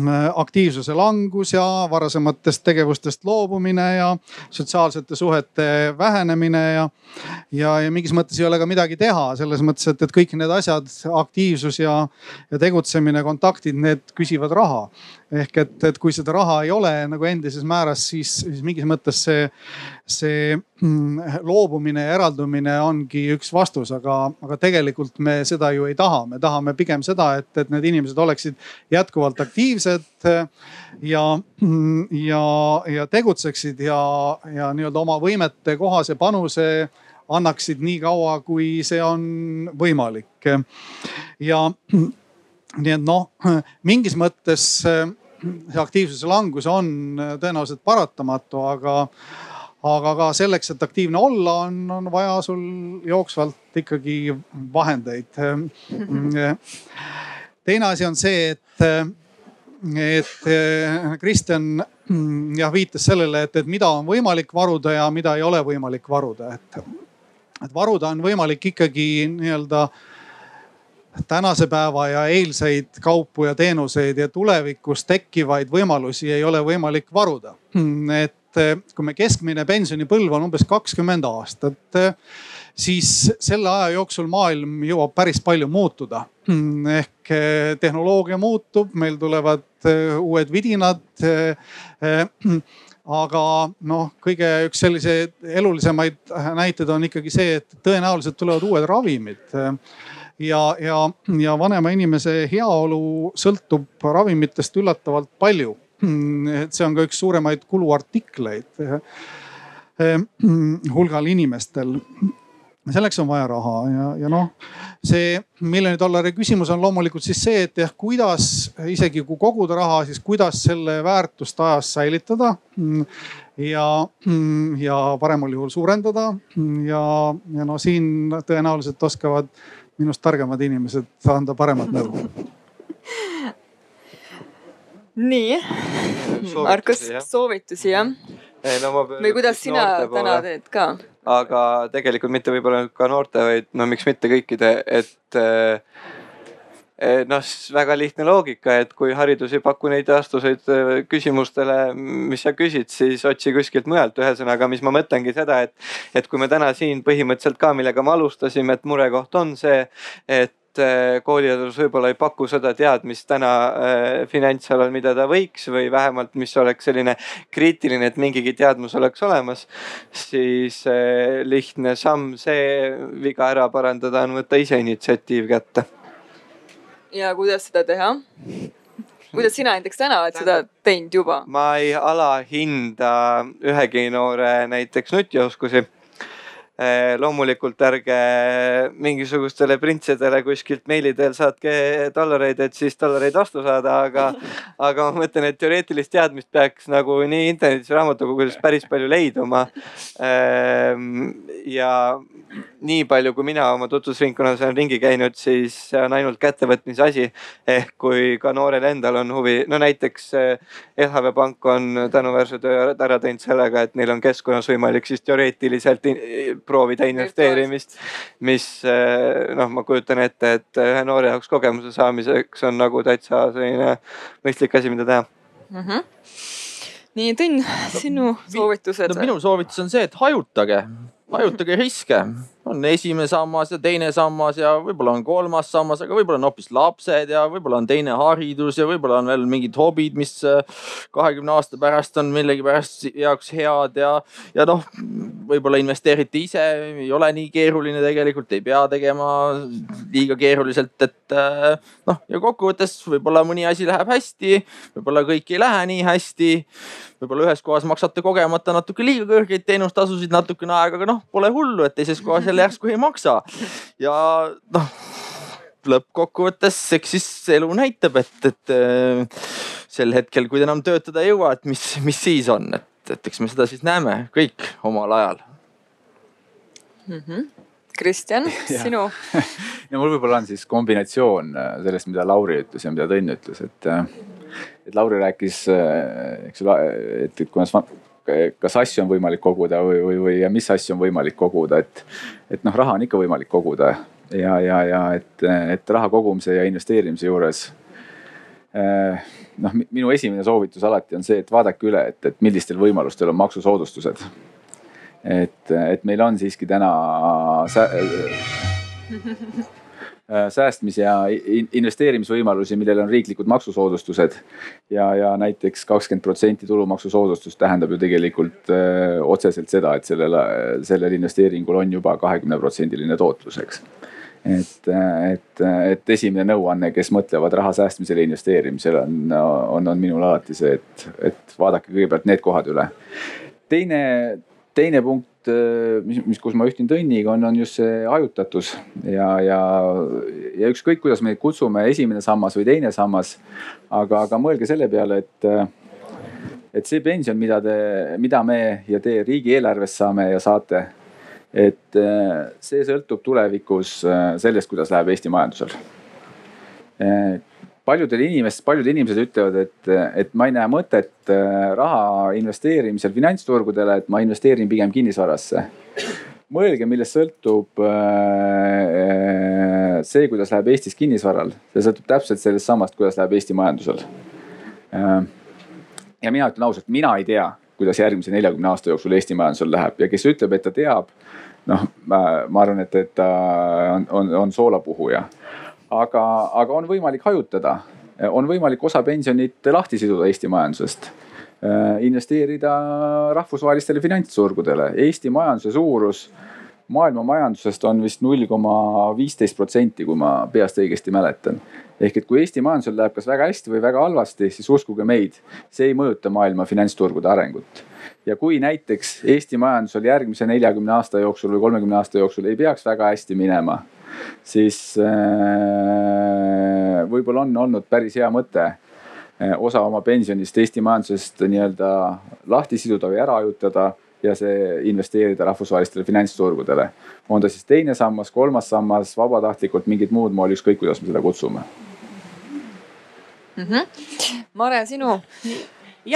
Äh, aktiivsuse langus ja varasematest tegevustest loobumine ja sotsiaalsete suhete vähenemine ja. ja, ja mingis mõttes ei ole ka midagi teha selles mõttes, et, et kõik need asjad, aktiivsus ja, ja tegutsemine, kontaktid, need küsivad raha. Ehk et, et kui seda raha ei ole nagu endises määras, siis, siis mingis mõttes see, see mm, loobumine ja eraldumine ongi üks vastus, aga, aga tegelikult me seda ju ei taha, me tahame pigem seda, et, et need inimesed oleksid jätkuvalt aktiivsed äh, ja, ja, ja tegutseksid ja, ja nii-öelda oma võimete kohase panuse annaksid nii kaua, kui see on võimalik. ja nii et noh, mingis mõttes äh, see aktiivsuse langus on tõenäoliselt paratamatu, aga, aga ka selleks, et aktiivne olla, on, on vaja sul jooksvalt ikkagi vahendeid. [LAUGHS] teine asi on see, et et eh, Kristjan mm, jah viitas sellele, et, et mida on võimalik varuda ja mida ei ole võimalik varuda, et, et varuda on võimalik ikkagi nii-öelda tänase päeva ja eilseid kaupu ja teenuseid ja tulevikus tekkivaid võimalusi ei ole võimalik varuda. et eh, kui me keskmine pensionipõlv on umbes kakskümmend aastat siis selle aja jooksul maailm jõuab päris palju muutuda. ehk eh, tehnoloogia muutub, meil tulevad eh, uued vidinad. Eh, aga noh, kõige üks selliseid elulisemaid näiteid on ikkagi see, et tõenäoliselt tulevad uued ravimid ja, ja, ja vanema inimese heaolu sõltub ravimitest üllatavalt palju. et see on ka üks suuremaid kuluartikleid hulgal inimestel selleks on vaja raha ja, ja noh, see miljoni dollari küsimus on loomulikult siis see, et jah, kuidas isegi kui koguda raha, siis kuidas selle väärtust ajas säilitada. ja, ja paremal juhul suurendada ja, ja no siin tõenäoliselt oskavad minust targemad inimesed anda paremat nõu. nii, Markus, soovitusi jah? ei no ma. või kuidas sina täna teed ka? aga tegelikult mitte võib-olla ka noorte, vaid no miks mitte kõikide, et eh, noh, väga lihtne loogika, et kui haridus ei paku neid vastuseid eh, küsimustele, mis sa küsid, siis otsi kuskilt mujalt. ühesõnaga, mis ma mõtlengi seda, et, et kui me täna siin põhimõtteliselt ka, millega me alustasime, et murekoht on see, et äh, kooliharidus võib-olla ei paku seda teadmist täna äh, finantsalal, mida ta võiks või vähemalt, mis oleks selline kriitiline, et mingigi teadmus oleks olemas. siis äh, lihtne samm see viga ära parandada on võtta ise initsiatiiv kätte. Ja kuidas seda teha? kuidas sina näiteks täna oled seda teinud juba? ma ei alahinda ühegi noore näiteks nutioskusi loomulikult ärge mingisugustele printsidele kuskilt meili teel saatke dollareid, et siis dollareid vastu saada, aga, [LAUGHS] aga ma mõtlen, et teoreetilist teadmist peaks nagu nii internetis, raamatukogudes päris palju leiduma. Ehm, ja nii palju, kui mina oma tutvusringkonnas olen ringi käinud, siis see on ainult kättevõtmise asi. ehk kui ka noorel endal on huvi, no näiteks eh, LHV Pank on tänuväärse töö ära teinud sellega, et neil on keskkonnas võimalik siis teoreetiliselt proovida investeerimist. mis eh, noh, ma kujutan ette, et ühe noore jaoks kogemuse saamiseks on nagu täitsa selline mõistlik asi, mida teha mm. -hmm nii, Tõnn, sinu soovitused no,? minu soovitus on see, et hajutage, hajutage riske on esimene sammas ja teine sammas ja võib-olla on kolmas sammas, aga võib-olla on hoopis lapsed ja võib-olla on teine haridus ja võib-olla on veel mingid hobid, mis äh, kahekümne aasta pärast on millegipärast jaoks head ja, ja noh, võib-olla investeerite ise, ei ole nii keeruline tegelikult, ei pea tegema liiga keeruliselt, et äh, noh, ja kokkuvõttes võib-olla mõni asi läheb hästi, võib-olla kõik ei lähe nii hästi võib-olla ühes kohas maksate kogemata natuke liiga kõrgeid teenustasusid natukene aega, aga noh, pole hullu, et teises kohas jälle järsku ei maksa. ja noh, lõppkokkuvõttes, eks siis elu näitab, et, et äh, sel hetkel, kui te enam töötada ei jõua, et mis, mis siis on, et, et eks me seda siis näeme kõik omal ajal mm. -hmm. Kristjan, [LAUGHS] sinu [LAUGHS] no mul võib-olla on siis kombinatsioon äh, sellest, mida Lauri ütles ja mida Tõnn ütles, et äh, et Lauri rääkis, eks ole, et, et kuidas, kas asju on võimalik koguda või, või, või ja mis asju on võimalik koguda, et, et noh, raha on ikka võimalik koguda ja, ja, ja et, et raha kogumise ja investeerimise juures äh, noh, minu esimene soovitus alati on see, et vaadake üle, et, et millistel võimalustel on maksusoodustused. et, et meil on siiski täna sä säästmis- ja investeerimisvõimalusi, millel on riiklikud maksusoodustused. ja, ja näiteks kakskümmend protsenti tulumaksusoodustust tähendab ju tegelikult öö, äh, otseselt seda, et sellel, sellel investeeringul on juba kahekümne protsendiline tootlus, eks et, et, et esimene nõuanne, kes mõtlevad raha säästmisele investeerimisele on, on, on minul alati see, et, et vaadake kõigepealt need kohad üle. teine, teine punkt Äh, mis, mis, kus ma ühtin Tõnniga, on, on just see hajutatus ja, ja, ja ükskõik, kuidas me kutsume, esimene sammas või teine sammas. aga, aga mõelge selle peale, et, et see pension, mida te, mida me ja te riigieelarvest saame ja saate. et see sõltub tulevikus sellest, kuidas läheb Eesti majandusel paljudel inimesed, paljud inimesed ütlevad, et, et ma ei näe mõtet äh, raha investeerimisel finantsturgudele, et ma investeerin pigem kinnisvarasse. mõelge, millest sõltub äh, see, kuidas läheb Eestis kinnisvaral, see sõltub täpselt sellest samast, kuidas läheb Eesti majandusel. Äh, ja mina ütlen ausalt, mina ei tea, kuidas järgmise neljakümne aasta jooksul Eesti majandusel läheb ja kes ütleb, et ta teab noh, ma arvan, et, et ta on, on, on soolapuhuja. Aga, aga on võimalik hajutada, on võimalik osa pensionit lahti siduda Eesti majandusest investeerida rahvusvahelistele finantsturgudele. Eesti majanduse suurus maailma majandusest on vist null koma viisteist protsenti, kui ma peast õigesti mäletan. ehk et kui Eesti majandusel läheb kas väga hästi või väga halvasti, siis uskuge meid, see ei mõjuta maailma finantsturgude arengut ja kui näiteks Eesti majandusel järgmise neljakümne aasta jooksul või kolmekümne aasta jooksul ei peaks väga hästi minema, siis äh, võib-olla on olnud päris hea mõte äh, osa oma pensionist Eesti majandusest nii-öelda lahti siduda või ära hajutada ja see investeerida rahvusvahelistele finantsturgudele. on ta siis teine sammas, kolmas sammas, vabatahtlikult, mingit muud moodi, ükskõik kuidas me seda kutsume mm. -hmm. Mare, sinu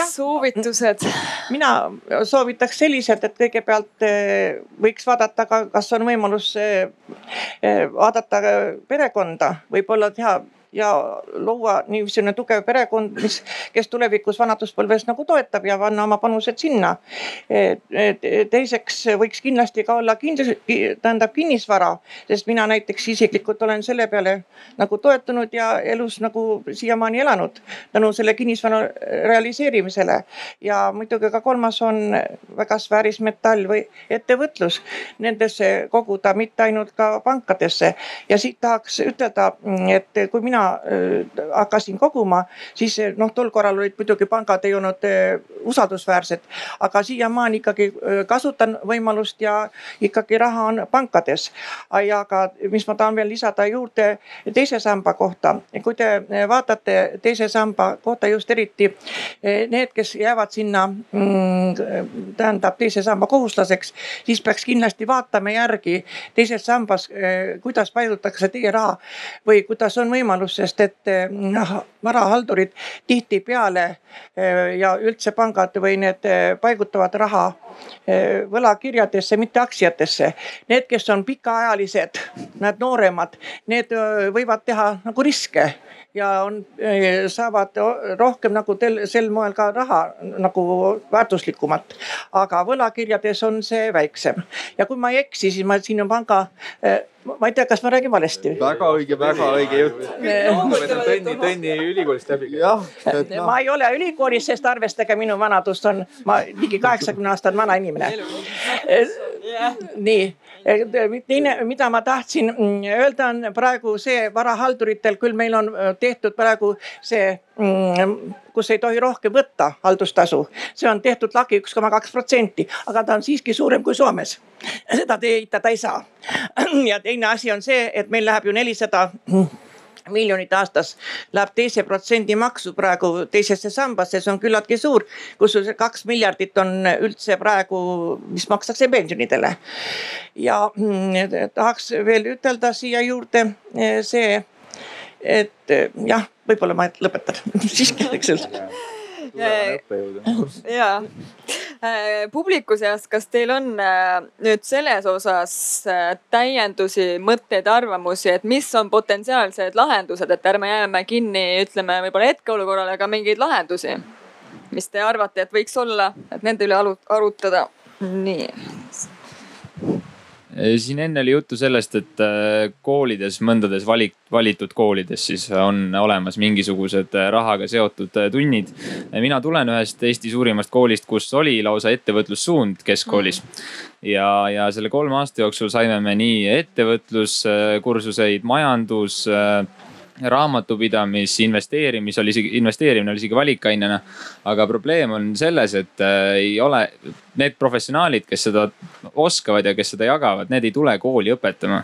soovitused? mina soovitaks selliselt, et kõigepealt eh, võiks vaadata ka, kas on võimalus eh, eh, vaadata perekonda, võib-olla teha ja luua niisugune tugev perekond, mis, kes tulevikus vanaduspõlves nagu toetab ja panna oma panused sinna. teiseks võiks kindlasti ka olla kindlus, tähendab kinnisvara, sest mina näiteks isiklikult olen selle peale nagu toetunud ja elus nagu siiamaani elanud tänu selle kinnisvara realiseerimisele. ja muidugi ka kolmas on väga väärismetall või ettevõtlus, nendesse koguda, mitte ainult ka pankadesse ja siit tahaks ütelda, et kui mina mina äh, hakkasin koguma, siis äh, noh, tol korral olid muidugi pangad ei olnud äh, usaldusväärsed, aga siiamaani ikkagi kasutan võimalust ja ikkagi raha on pankades. ja ka, mis ma tahan veel lisada juurde teise samba kohta, kui te vaatate teise samba kohta just eriti need, kes jäävad sinna mm,, tähendab teise samba kohuslaseks, siis peaks kindlasti vaatama järgi teises sambas, kuidas paigutatakse teie raha või kuidas on võimalus võimalus, sest et noh, varahaldurid tihtipeale eh, ja üldse pangad või need eh, paigutavad raha võlakirjadesse, mitte aktsiatesse. Need, kes on pikaajalised, need nooremad, need võivad teha nagu riske ja on, saavad rohkem nagu tel, sel moel ka raha nagu väärtuslikumat. aga võlakirjades on see väiksem ja kui ma ei eksi, siis ma siin on panga ma ei tea, kas ma räägin valesti. väga õige, väga õige jutt. Tõnni, Tõnni ülikoolist läbi. jah, et noh. ma ei ole ülikoolis, sest arvestage minu vanadust on, ma ligi kaheksakümne aastane vana inimene. nii, teine, mida ma tahtsin mm, öelda, on praegu see varahalduritel, küll meil on äh, tehtud praegu see mm, kus ei tohi rohkem võtta haldustasu. see on tehtud lagi üks koma kaks protsenti, aga ta on siiski suurem kui Soomes. seda te eitada ei saa. ja teine asi on see, et meil läheb ju nelisada miljonit aastas läheb teise protsendi maksu praegu teisesse sambasse, see on küllaltki suur. kusjuures kaks miljardit on üldse praegu, mis makstakse pensionidele. ja mm, tahaks veel ütelda siia juurde eh, see, et jah, võib-olla ma lõpetan. Siiski, eks ole ja publiku seas, kas teil on äh, nüüd selles osas äh, täiendusi, mõtteid, arvamusi, et mis on potentsiaalsed lahendused, et ärme jääme kinni, ütleme võib-olla hetkeolukorrale, aga mingeid lahendusi, mis te arvate, et võiks olla, et nende üle arutada? nii siin enne oli juttu sellest, et äh, koolides, mõndades valik, valitud koolides siis on olemas mingisugused äh, rahaga seotud äh, tunnid. mina tulen ühest Eesti suurimast koolist, kus oli lausa ettevõtlussuund keskkoolis. ja, ja selle kolme aasta jooksul saime me nii ettevõtluskursuseid, majandus raamatupidamis, investeerimis oli isegi, investeerimine oli isegi valikainena. aga probleem on selles, et äh, ei ole, need professionaalid, kes seda oskavad ja kes seda jagavad, need ei tule kooli õpetama.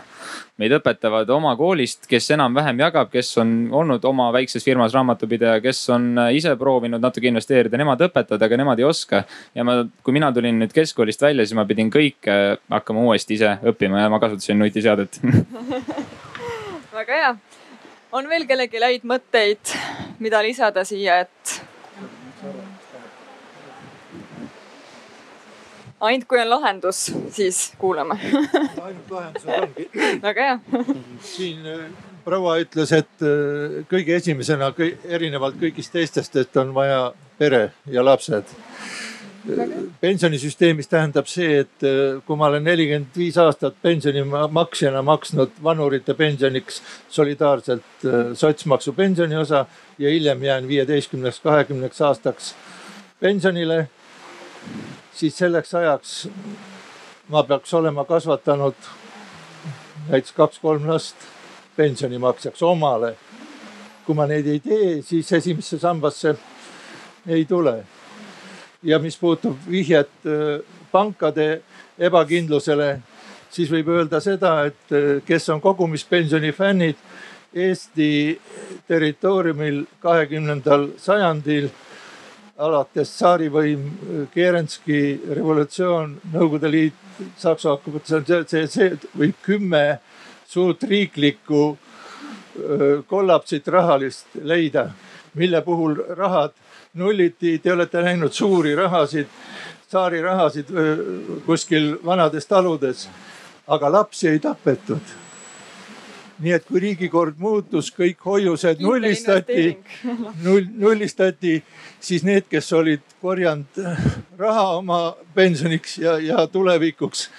meid õpetavad oma koolist, kes enam-vähem jagab, kes on olnud oma väikses firmas raamatupidaja, kes on äh, ise proovinud natuke investeerida, nemad õpetavad, aga nemad ei oska. ja ma, kui mina tulin nüüd keskkoolist välja, siis ma pidin kõike hakkama uuesti ise õppima ja ma kasutasin nutiseadet [LAUGHS] väga hea on veel kellelgi häid mõtteid, mida lisada siia, et? ainult kui on lahendus, siis kuulame ainult lahendused ongi. väga hea. siin äh, proua ütles, et äh, kõige esimesena erinevalt kõigist teistest, et on vaja pere ja lapsed. Pensionisüsteemis tähendab see, et äh, kui ma olen nelikümmend viis aastat pensionimaksjana maksnud vanurite pensioniks solidaarselt äh, sotsmaksu pensioniosa ja hiljem jään viieteistkümneks, kahekümneks aastaks pensionile, siis selleks ajaks ma peaks olema kasvatanud näiteks kaks-kolm last pensionimaksjaks omale. kui ma neid ei tee, siis esimesse sambasse ei tule ja mis puutub vihjet äh, pankade ebakindlusele, siis võib öelda seda, et äh, kes on kogumispensioni fännid Eesti territooriumil kahekümnendal sajandil alates tsaarivõim, Kerenski revolutsioon, Nõukogude Liit, Saksa okupatsioon, see, see, see või kümme suurt riiklikku äh, kollapsit rahalist leida, mille puhul rahad nulliti, te olete näinud suuri rahasid, tsaari rahasid kuskil vanades taludes, aga lapsi ei tapetud. nii et kui riigikord muutus, kõik hoiused nullistati, null, nullistati, siis need, kes olid korjanud raha oma pensioniks ja, ja tulevikuks,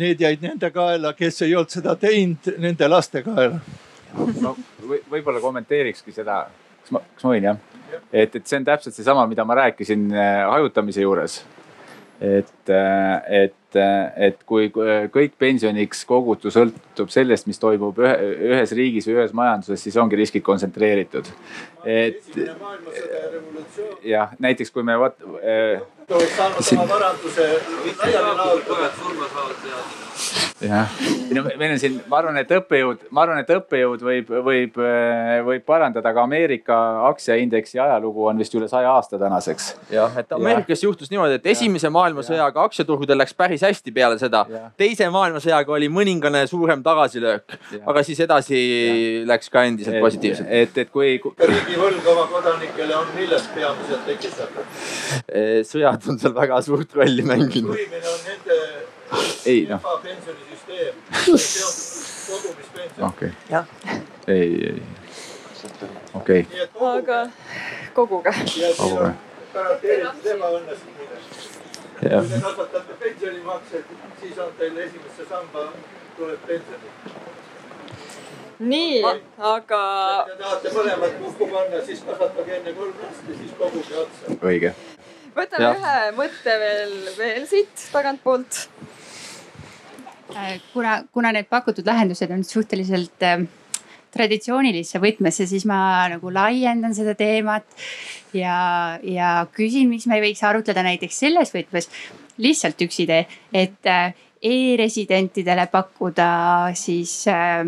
need jäid nende kaela, kes ei olnud seda teinud, nende laste kaela. no võib-olla kommenteerikski seda, kas ma, kas ma võin jah? Et, et see on täpselt seesama, mida ma rääkisin äh, hajutamise juures. et, äh, et, äh, et kui kõik pensioniks kogutu sõltub sellest, mis toimub ühe, ühes riigis või ühes majanduses, siis ongi riskid kontsentreeritud. et jah, näiteks kui me vaat- äh,. oma varanduse laiali laotada. surma saavad teada jah, no meil on siin, ma arvan, et õppejõud, ma arvan, et õppejõud võib, võib, võib parandada ka Ameerika aktsiaindeksi ajalugu on vist üle saja aasta tänaseks. jah, et Ameerikas ja. juhtus niimoodi, et esimese maailmasõjaga aktsiaturgudel läks päris hästi peale seda. teise maailmasõjaga oli mõningane suurem tagasilöök, aga siis edasi ja. läks ka endiselt positiivselt. et, et kui. riigivõlg oma kodanikele on millest peamiselt tekitatud? sõjad on seal väga suurt rolli mänginud. toimimine on nende ei noh. Okei okay., ei, ei, okei okay.. aga koguge. koguge. kui te kasvatate pensionimakset, siis on teil esimesse samba tuleb pensioni. nii, aga. Te tahate mõlemad puhku panna, siis kasvatage enne kolm last ja siis koguge otsa. õige. võtame ja. ühe mõtte veel, veel siit tagantpoolt kuna, kuna need pakutud lahendused on suhteliselt äh, traditsioonilisse võtmesse, siis ma nagu laiendan seda teemat ja, ja küsin, miks me ei võiks arutleda näiteks selles võtmes lihtsalt üks idee, et äh, e-residentidele pakkuda siis äh,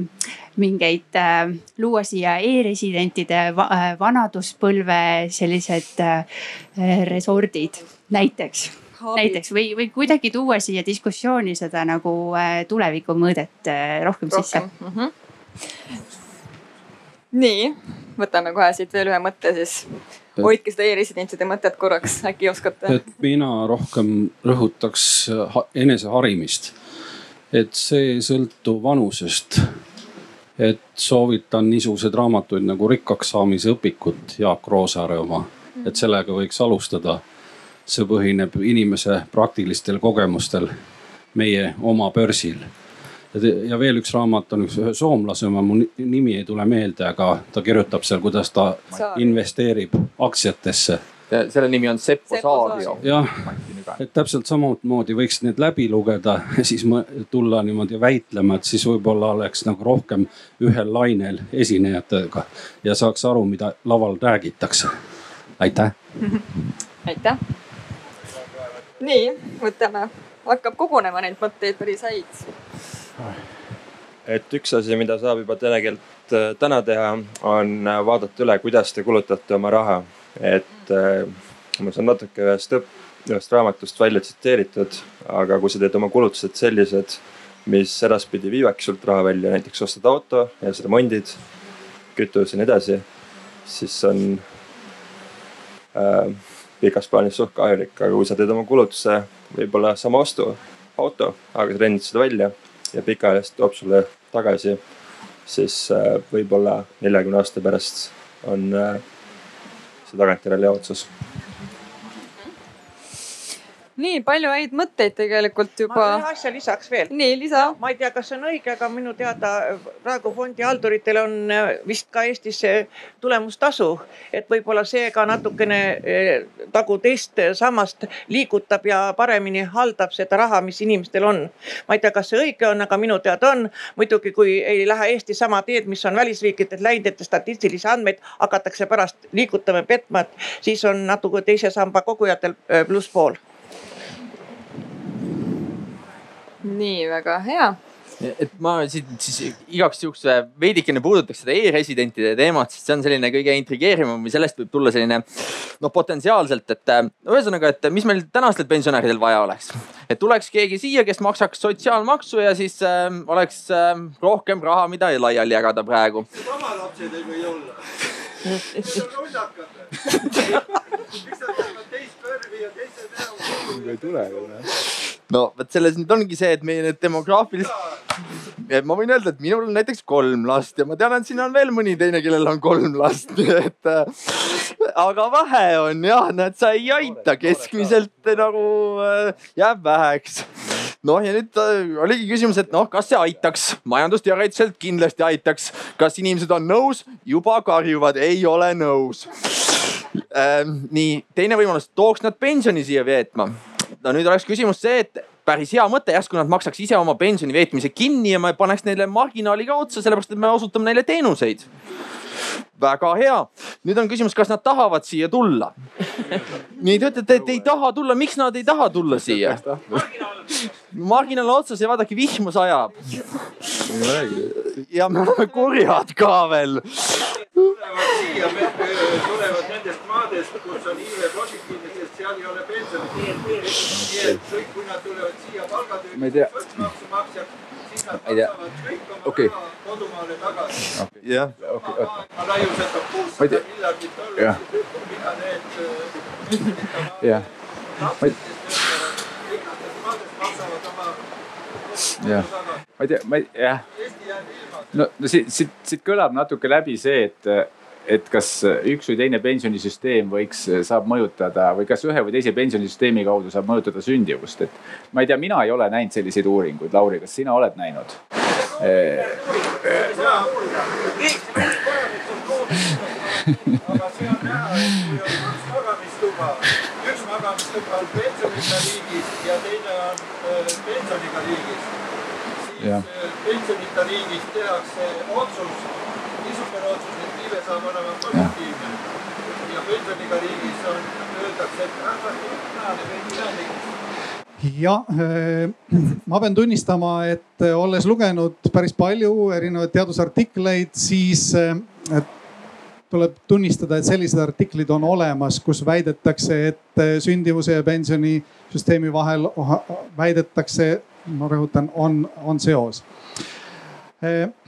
mingeid äh,, luua siia e-residentide va vanaduspõlve sellised äh, resordid näiteks näiteks või, või kuidagi tuua siia diskussiooni seda nagu äh, tulevikumõõdet äh, rohkem, rohkem sisse mm. -hmm. nii, võtame kohe siit veel ühe mõtte siis. hoidke seda e-residentide mõtet korraks, äkki oskate? et mina rohkem rõhutaks eneseharimist. et see ei sõltu vanusest et soovitan niisuguseid raamatuid nagu Rikkaks saamise õpikut, Jaak Roosaare oma, et sellega võiks alustada see põhineb inimese praktilistel kogemustel meie oma börsil. ja veel üks raamat on üks ühe soomlase oma, mu nimi ei tule meelde, aga ta kirjutab seal, kuidas ta investeerib aktsiatesse. selle nimi on Seppo Saario. jah, et täpselt samamoodi võiks need läbi lugeda ja [LAUGHS] siis tulla niimoodi väitlema, et siis võib-olla oleks nagu rohkem ühel lainel esinejatega ja saaks aru, mida laval räägitakse. aitäh [LAUGHS] aitäh nii, mõtleme, hakkab kogunema neid mõtteid päris häid. et üks asi, mida saab juba telekeelt äh, täna teha, on äh, vaadata üle, kuidas te kulutate oma raha. et äh, ma saan natuke ühest õpp-, ühest raamatust välja tsiteeritud, aga kui sa teed oma kulutused sellised, mis edaspidi viivadki sult raha välja, näiteks ostad auto ja sa remondid, kütus ja nii edasi, siis on äh, pikas plaanis suht kahjulik, aga kui sa teed oma kulutuse, võib-olla sama ostu, auto, aga sa rendid seda välja ja pikaajaliselt toob sulle tagasi, siis äh, võib-olla neljakümne aasta pärast on äh, see tagantjärele hea otsus nii palju häid mõtteid tegelikult juba. ma ühe asja lisaks veel. nii, lisa. ma ei tea, kas see on õige, aga minu teada praegu fondihalduritel on äh, vist ka Eestis tulemustasu. et võib-olla see ka natukene äh, nagu teist sammast liigutab ja paremini haldab seda raha, mis inimestel on. ma ei tea, kas see õige on, aga minu teada on. muidugi, kui ei lähe Eesti sama teed, mis on välisriikides läinud, et statistilisi andmeid hakatakse pärast liigutama, petma, et siis on natuke teise samba kogujatel äh, plusspool nii väga hea et ma siit siis igaks juhuks veidikene puudutaks seda e-residentide teemat, sest see on selline kõige intrigeerivam või sellest võib tulla selline noh, potentsiaalselt, et no ühesõnaga, et mis meil tänastel pensionäridel vaja oleks. et tuleks keegi siia, kes maksaks sotsiaalmaksu ja siis äh, oleks äh, rohkem raha, mida laiali jagada praegu. oma lapsed ei või olla. [LAUGHS] see on rullakad. [LAUGHS] miks nad teevad teist värvi ja teise näo? ei tule ju noh no vot selles nüüd ongi see, et meie need demograafilised, ma võin öelda, et minul on näiteks kolm last ja ma tean, et siin on veel mõni teine, kellel on kolm last, [LAUGHS] et äh,. aga vähe on jah, näed, sa ei aita keskmiselt nagu äh, jääb väheks. Noh, ja nüüd äh, oligi küsimus, et noh, kas see aitaks, majandusteoreetiliselt kindlasti aitaks, kas inimesed on nõus, juba karjuvad, ei ole nõus. Nii, teine võimalus, tooks nad pensioni siia veetma no nüüd oleks küsimus see, et päris hea mõte, järsku nad maksaks ise oma pensioni veetmise kinni ja me paneks neile marginaali ka otsa, sellepärast et me osutame neile teenuseid. väga hea, nüüd on küsimus, kas nad tahavad siia tulla. [LAUGHS] nii te ütlete, et ei taha tulla, miks nad ei taha tulla siia? [LAUGHS] marginaal otsas ja vaadake, vihma sajab. ja me oleme kurjad ka veel tulevad siia, tulevad nendest maadest, kus on iive positiivne, sest seal ei ole maksavad kõik oma okay. raha kodumaale tagasi. jah, ma laius, et on kuussada miljardit dollarit, mida need. jah. jah, ma ei tea, ma ei, jah. no, no siit, siit, siit kõlab natuke läbi see, et, et kas üks või teine pensionisüsteem võiks, saab mõjutada või kas ühe või teise pensionisüsteemi kaudu saab mõjutada sündivust, et. ma ei tea, mina ei ole näinud selliseid uuringuid, Lauri, kas sina oled näinud? aga see on näha, et kui on kaks magamistuba, üks magamistuba on pensionita riigis ja teine on pensioniga riigis. siis äh, pensionita riigis tehakse otsus, niisugune otsus, et iive saab olema positiivne. ja pensioniga riigis on, öeldakse, et rahvas naaneb ei minevikus jah, äh, ma pean tunnistama, et olles lugenud päris palju erinevaid teadusartikleid, siis tuleb tunnistada, et sellised artiklid on olemas, kus väidetakse, et sündivuse ja pensionisüsteemi vahel väidetakse, ma rõhutan, on, on seos.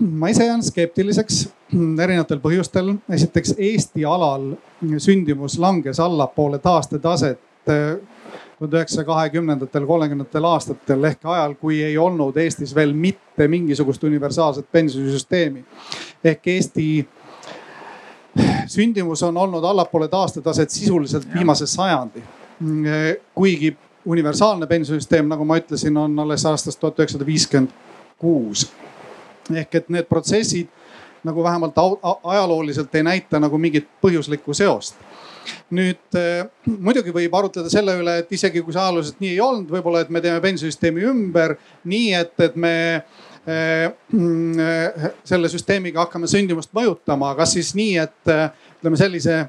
ma ise jään skeptiliseks [CLEARS THROAT] erinevatel põhjustel. esiteks Eesti alal sündimus langes allapoole taastetaset tuhande üheksasaja kahekümnendatel, kolmekümnendatel aastatel ehk ajal, kui ei olnud Eestis veel mitte mingisugust universaalset pensionisüsteemi. ehk Eesti sündimus on olnud allapoole taastetaset sisuliselt viimase sajandi. kuigi universaalne pensionisüsteem, nagu ma ütlesin, on alles aastast tuhat üheksasada viiskümmend kuus. ehk et need protsessid nagu vähemalt ajalooliselt ei näita nagu mingit põhjuslikku seost nüüd muidugi võib arutleda selle üle, et isegi kui see ajalooliselt nii ei olnud, võib-olla, et me teeme pensionisüsteemi ümber nii, et, et me äh, [CLEARS THROAT] selle süsteemiga hakkame sündimust mõjutama, kas siis nii, et äh, ütleme sellise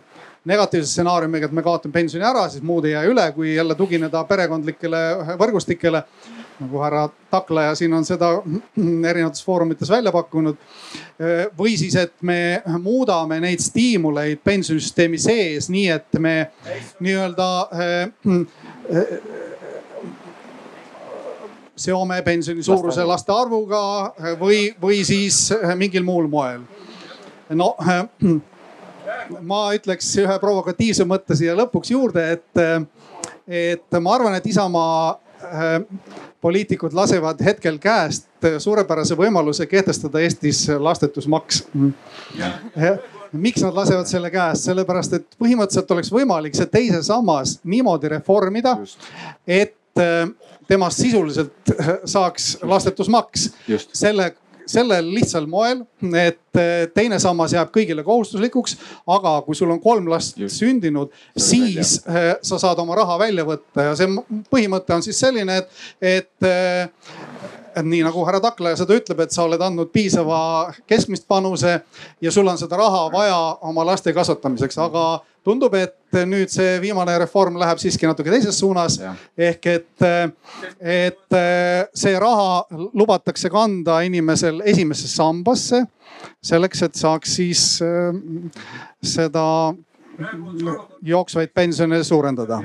negatiivse stsenaariumiga, et me kaotame pensioni ära, siis muud ei jää üle, kui jälle tugineda perekondlikele võrgustikele. Nagu härra Taklaja siin on seda [CLEARS THROAT] erinevates foorumites välja pakkunud. või siis, et me muudame neid stiimuleid pensionisüsteemi sees, nii et me nii-öelda seome pensioni suuruse laste arvuga või, või siis mingil muul moel. no ma ütleks ühe provokatiivse mõtte siia lõpuks juurde, et, et ma arvan, et Isamaa äh, poliitikud lasevad hetkel käest suurepärase võimaluse kehtestada Eestis lastetusmaks. miks nad lasevad selle käest, sellepärast et põhimõtteliselt oleks võimalik see teise sammas niimoodi reformida, et äh, temast sisuliselt saaks lastetusmaks. selle sellel lihtsal moel, et äh, teine sammas jääb kõigile kohustuslikuks, aga kui sul on kolm last Just. sündinud, siis välja. Äh, sa saad oma raha välja võtta ja see põhimõte on siis selline, et, et et nii nagu härra Taklaja seda ütleb, et sa oled andnud piisava keskmist panuse ja sul on seda raha vaja oma laste kasvatamiseks, aga tundub, et nüüd see viimane reform läheb siiski natuke teises suunas. ehk et, et see raha lubatakse kanda inimesel esimesse sambasse selleks, et saaks siis äh, seda jooksvaid pensione suurendada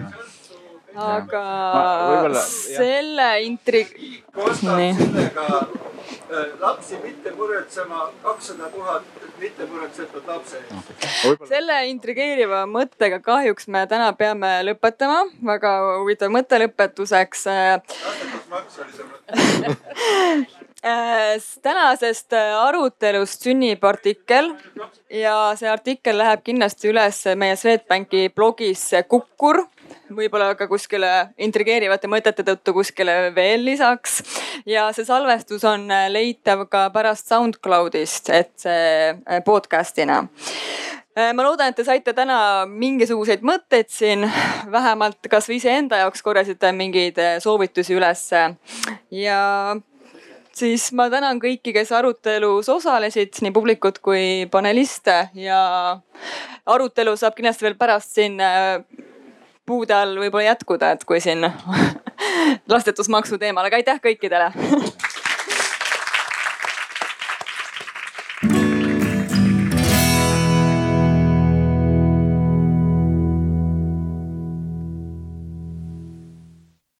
aga selle intrig-. kostab sellega äh, lapsi mitte muretsema, kakssada tuhat mitte muretsetud lapse eest. selle intrigeeriva mõttega kahjuks me täna peame lõpetama. väga huvitav mõte lõpetuseks. lasendusmaks oli see mõte [LAUGHS] äh, tänasest arutelust sünnib artikkel ja see artikkel läheb kindlasti üles meie Swedbanki blogis Kukkur võib-olla ka kuskile intrigeerivate mõtete tõttu kuskile veel lisaks. ja see salvestus on leitav ka pärast SoundCloudist, et see äh, podcast'ina äh, ma loodan, et te saite täna mingisuguseid mõtteid siin, vähemalt kasvõi iseenda jaoks korjasite mingeid äh, soovitusi ülesse. ja siis ma tänan kõiki, kes arutelus osalesid, nii publikut kui paneliste ja arutelu saab kindlasti veel pärast siin puude all võib-olla jätkuda, et kui siin [LAUGHS] lastetusmaksu teemal, aga aitäh kõikidele [LAUGHS]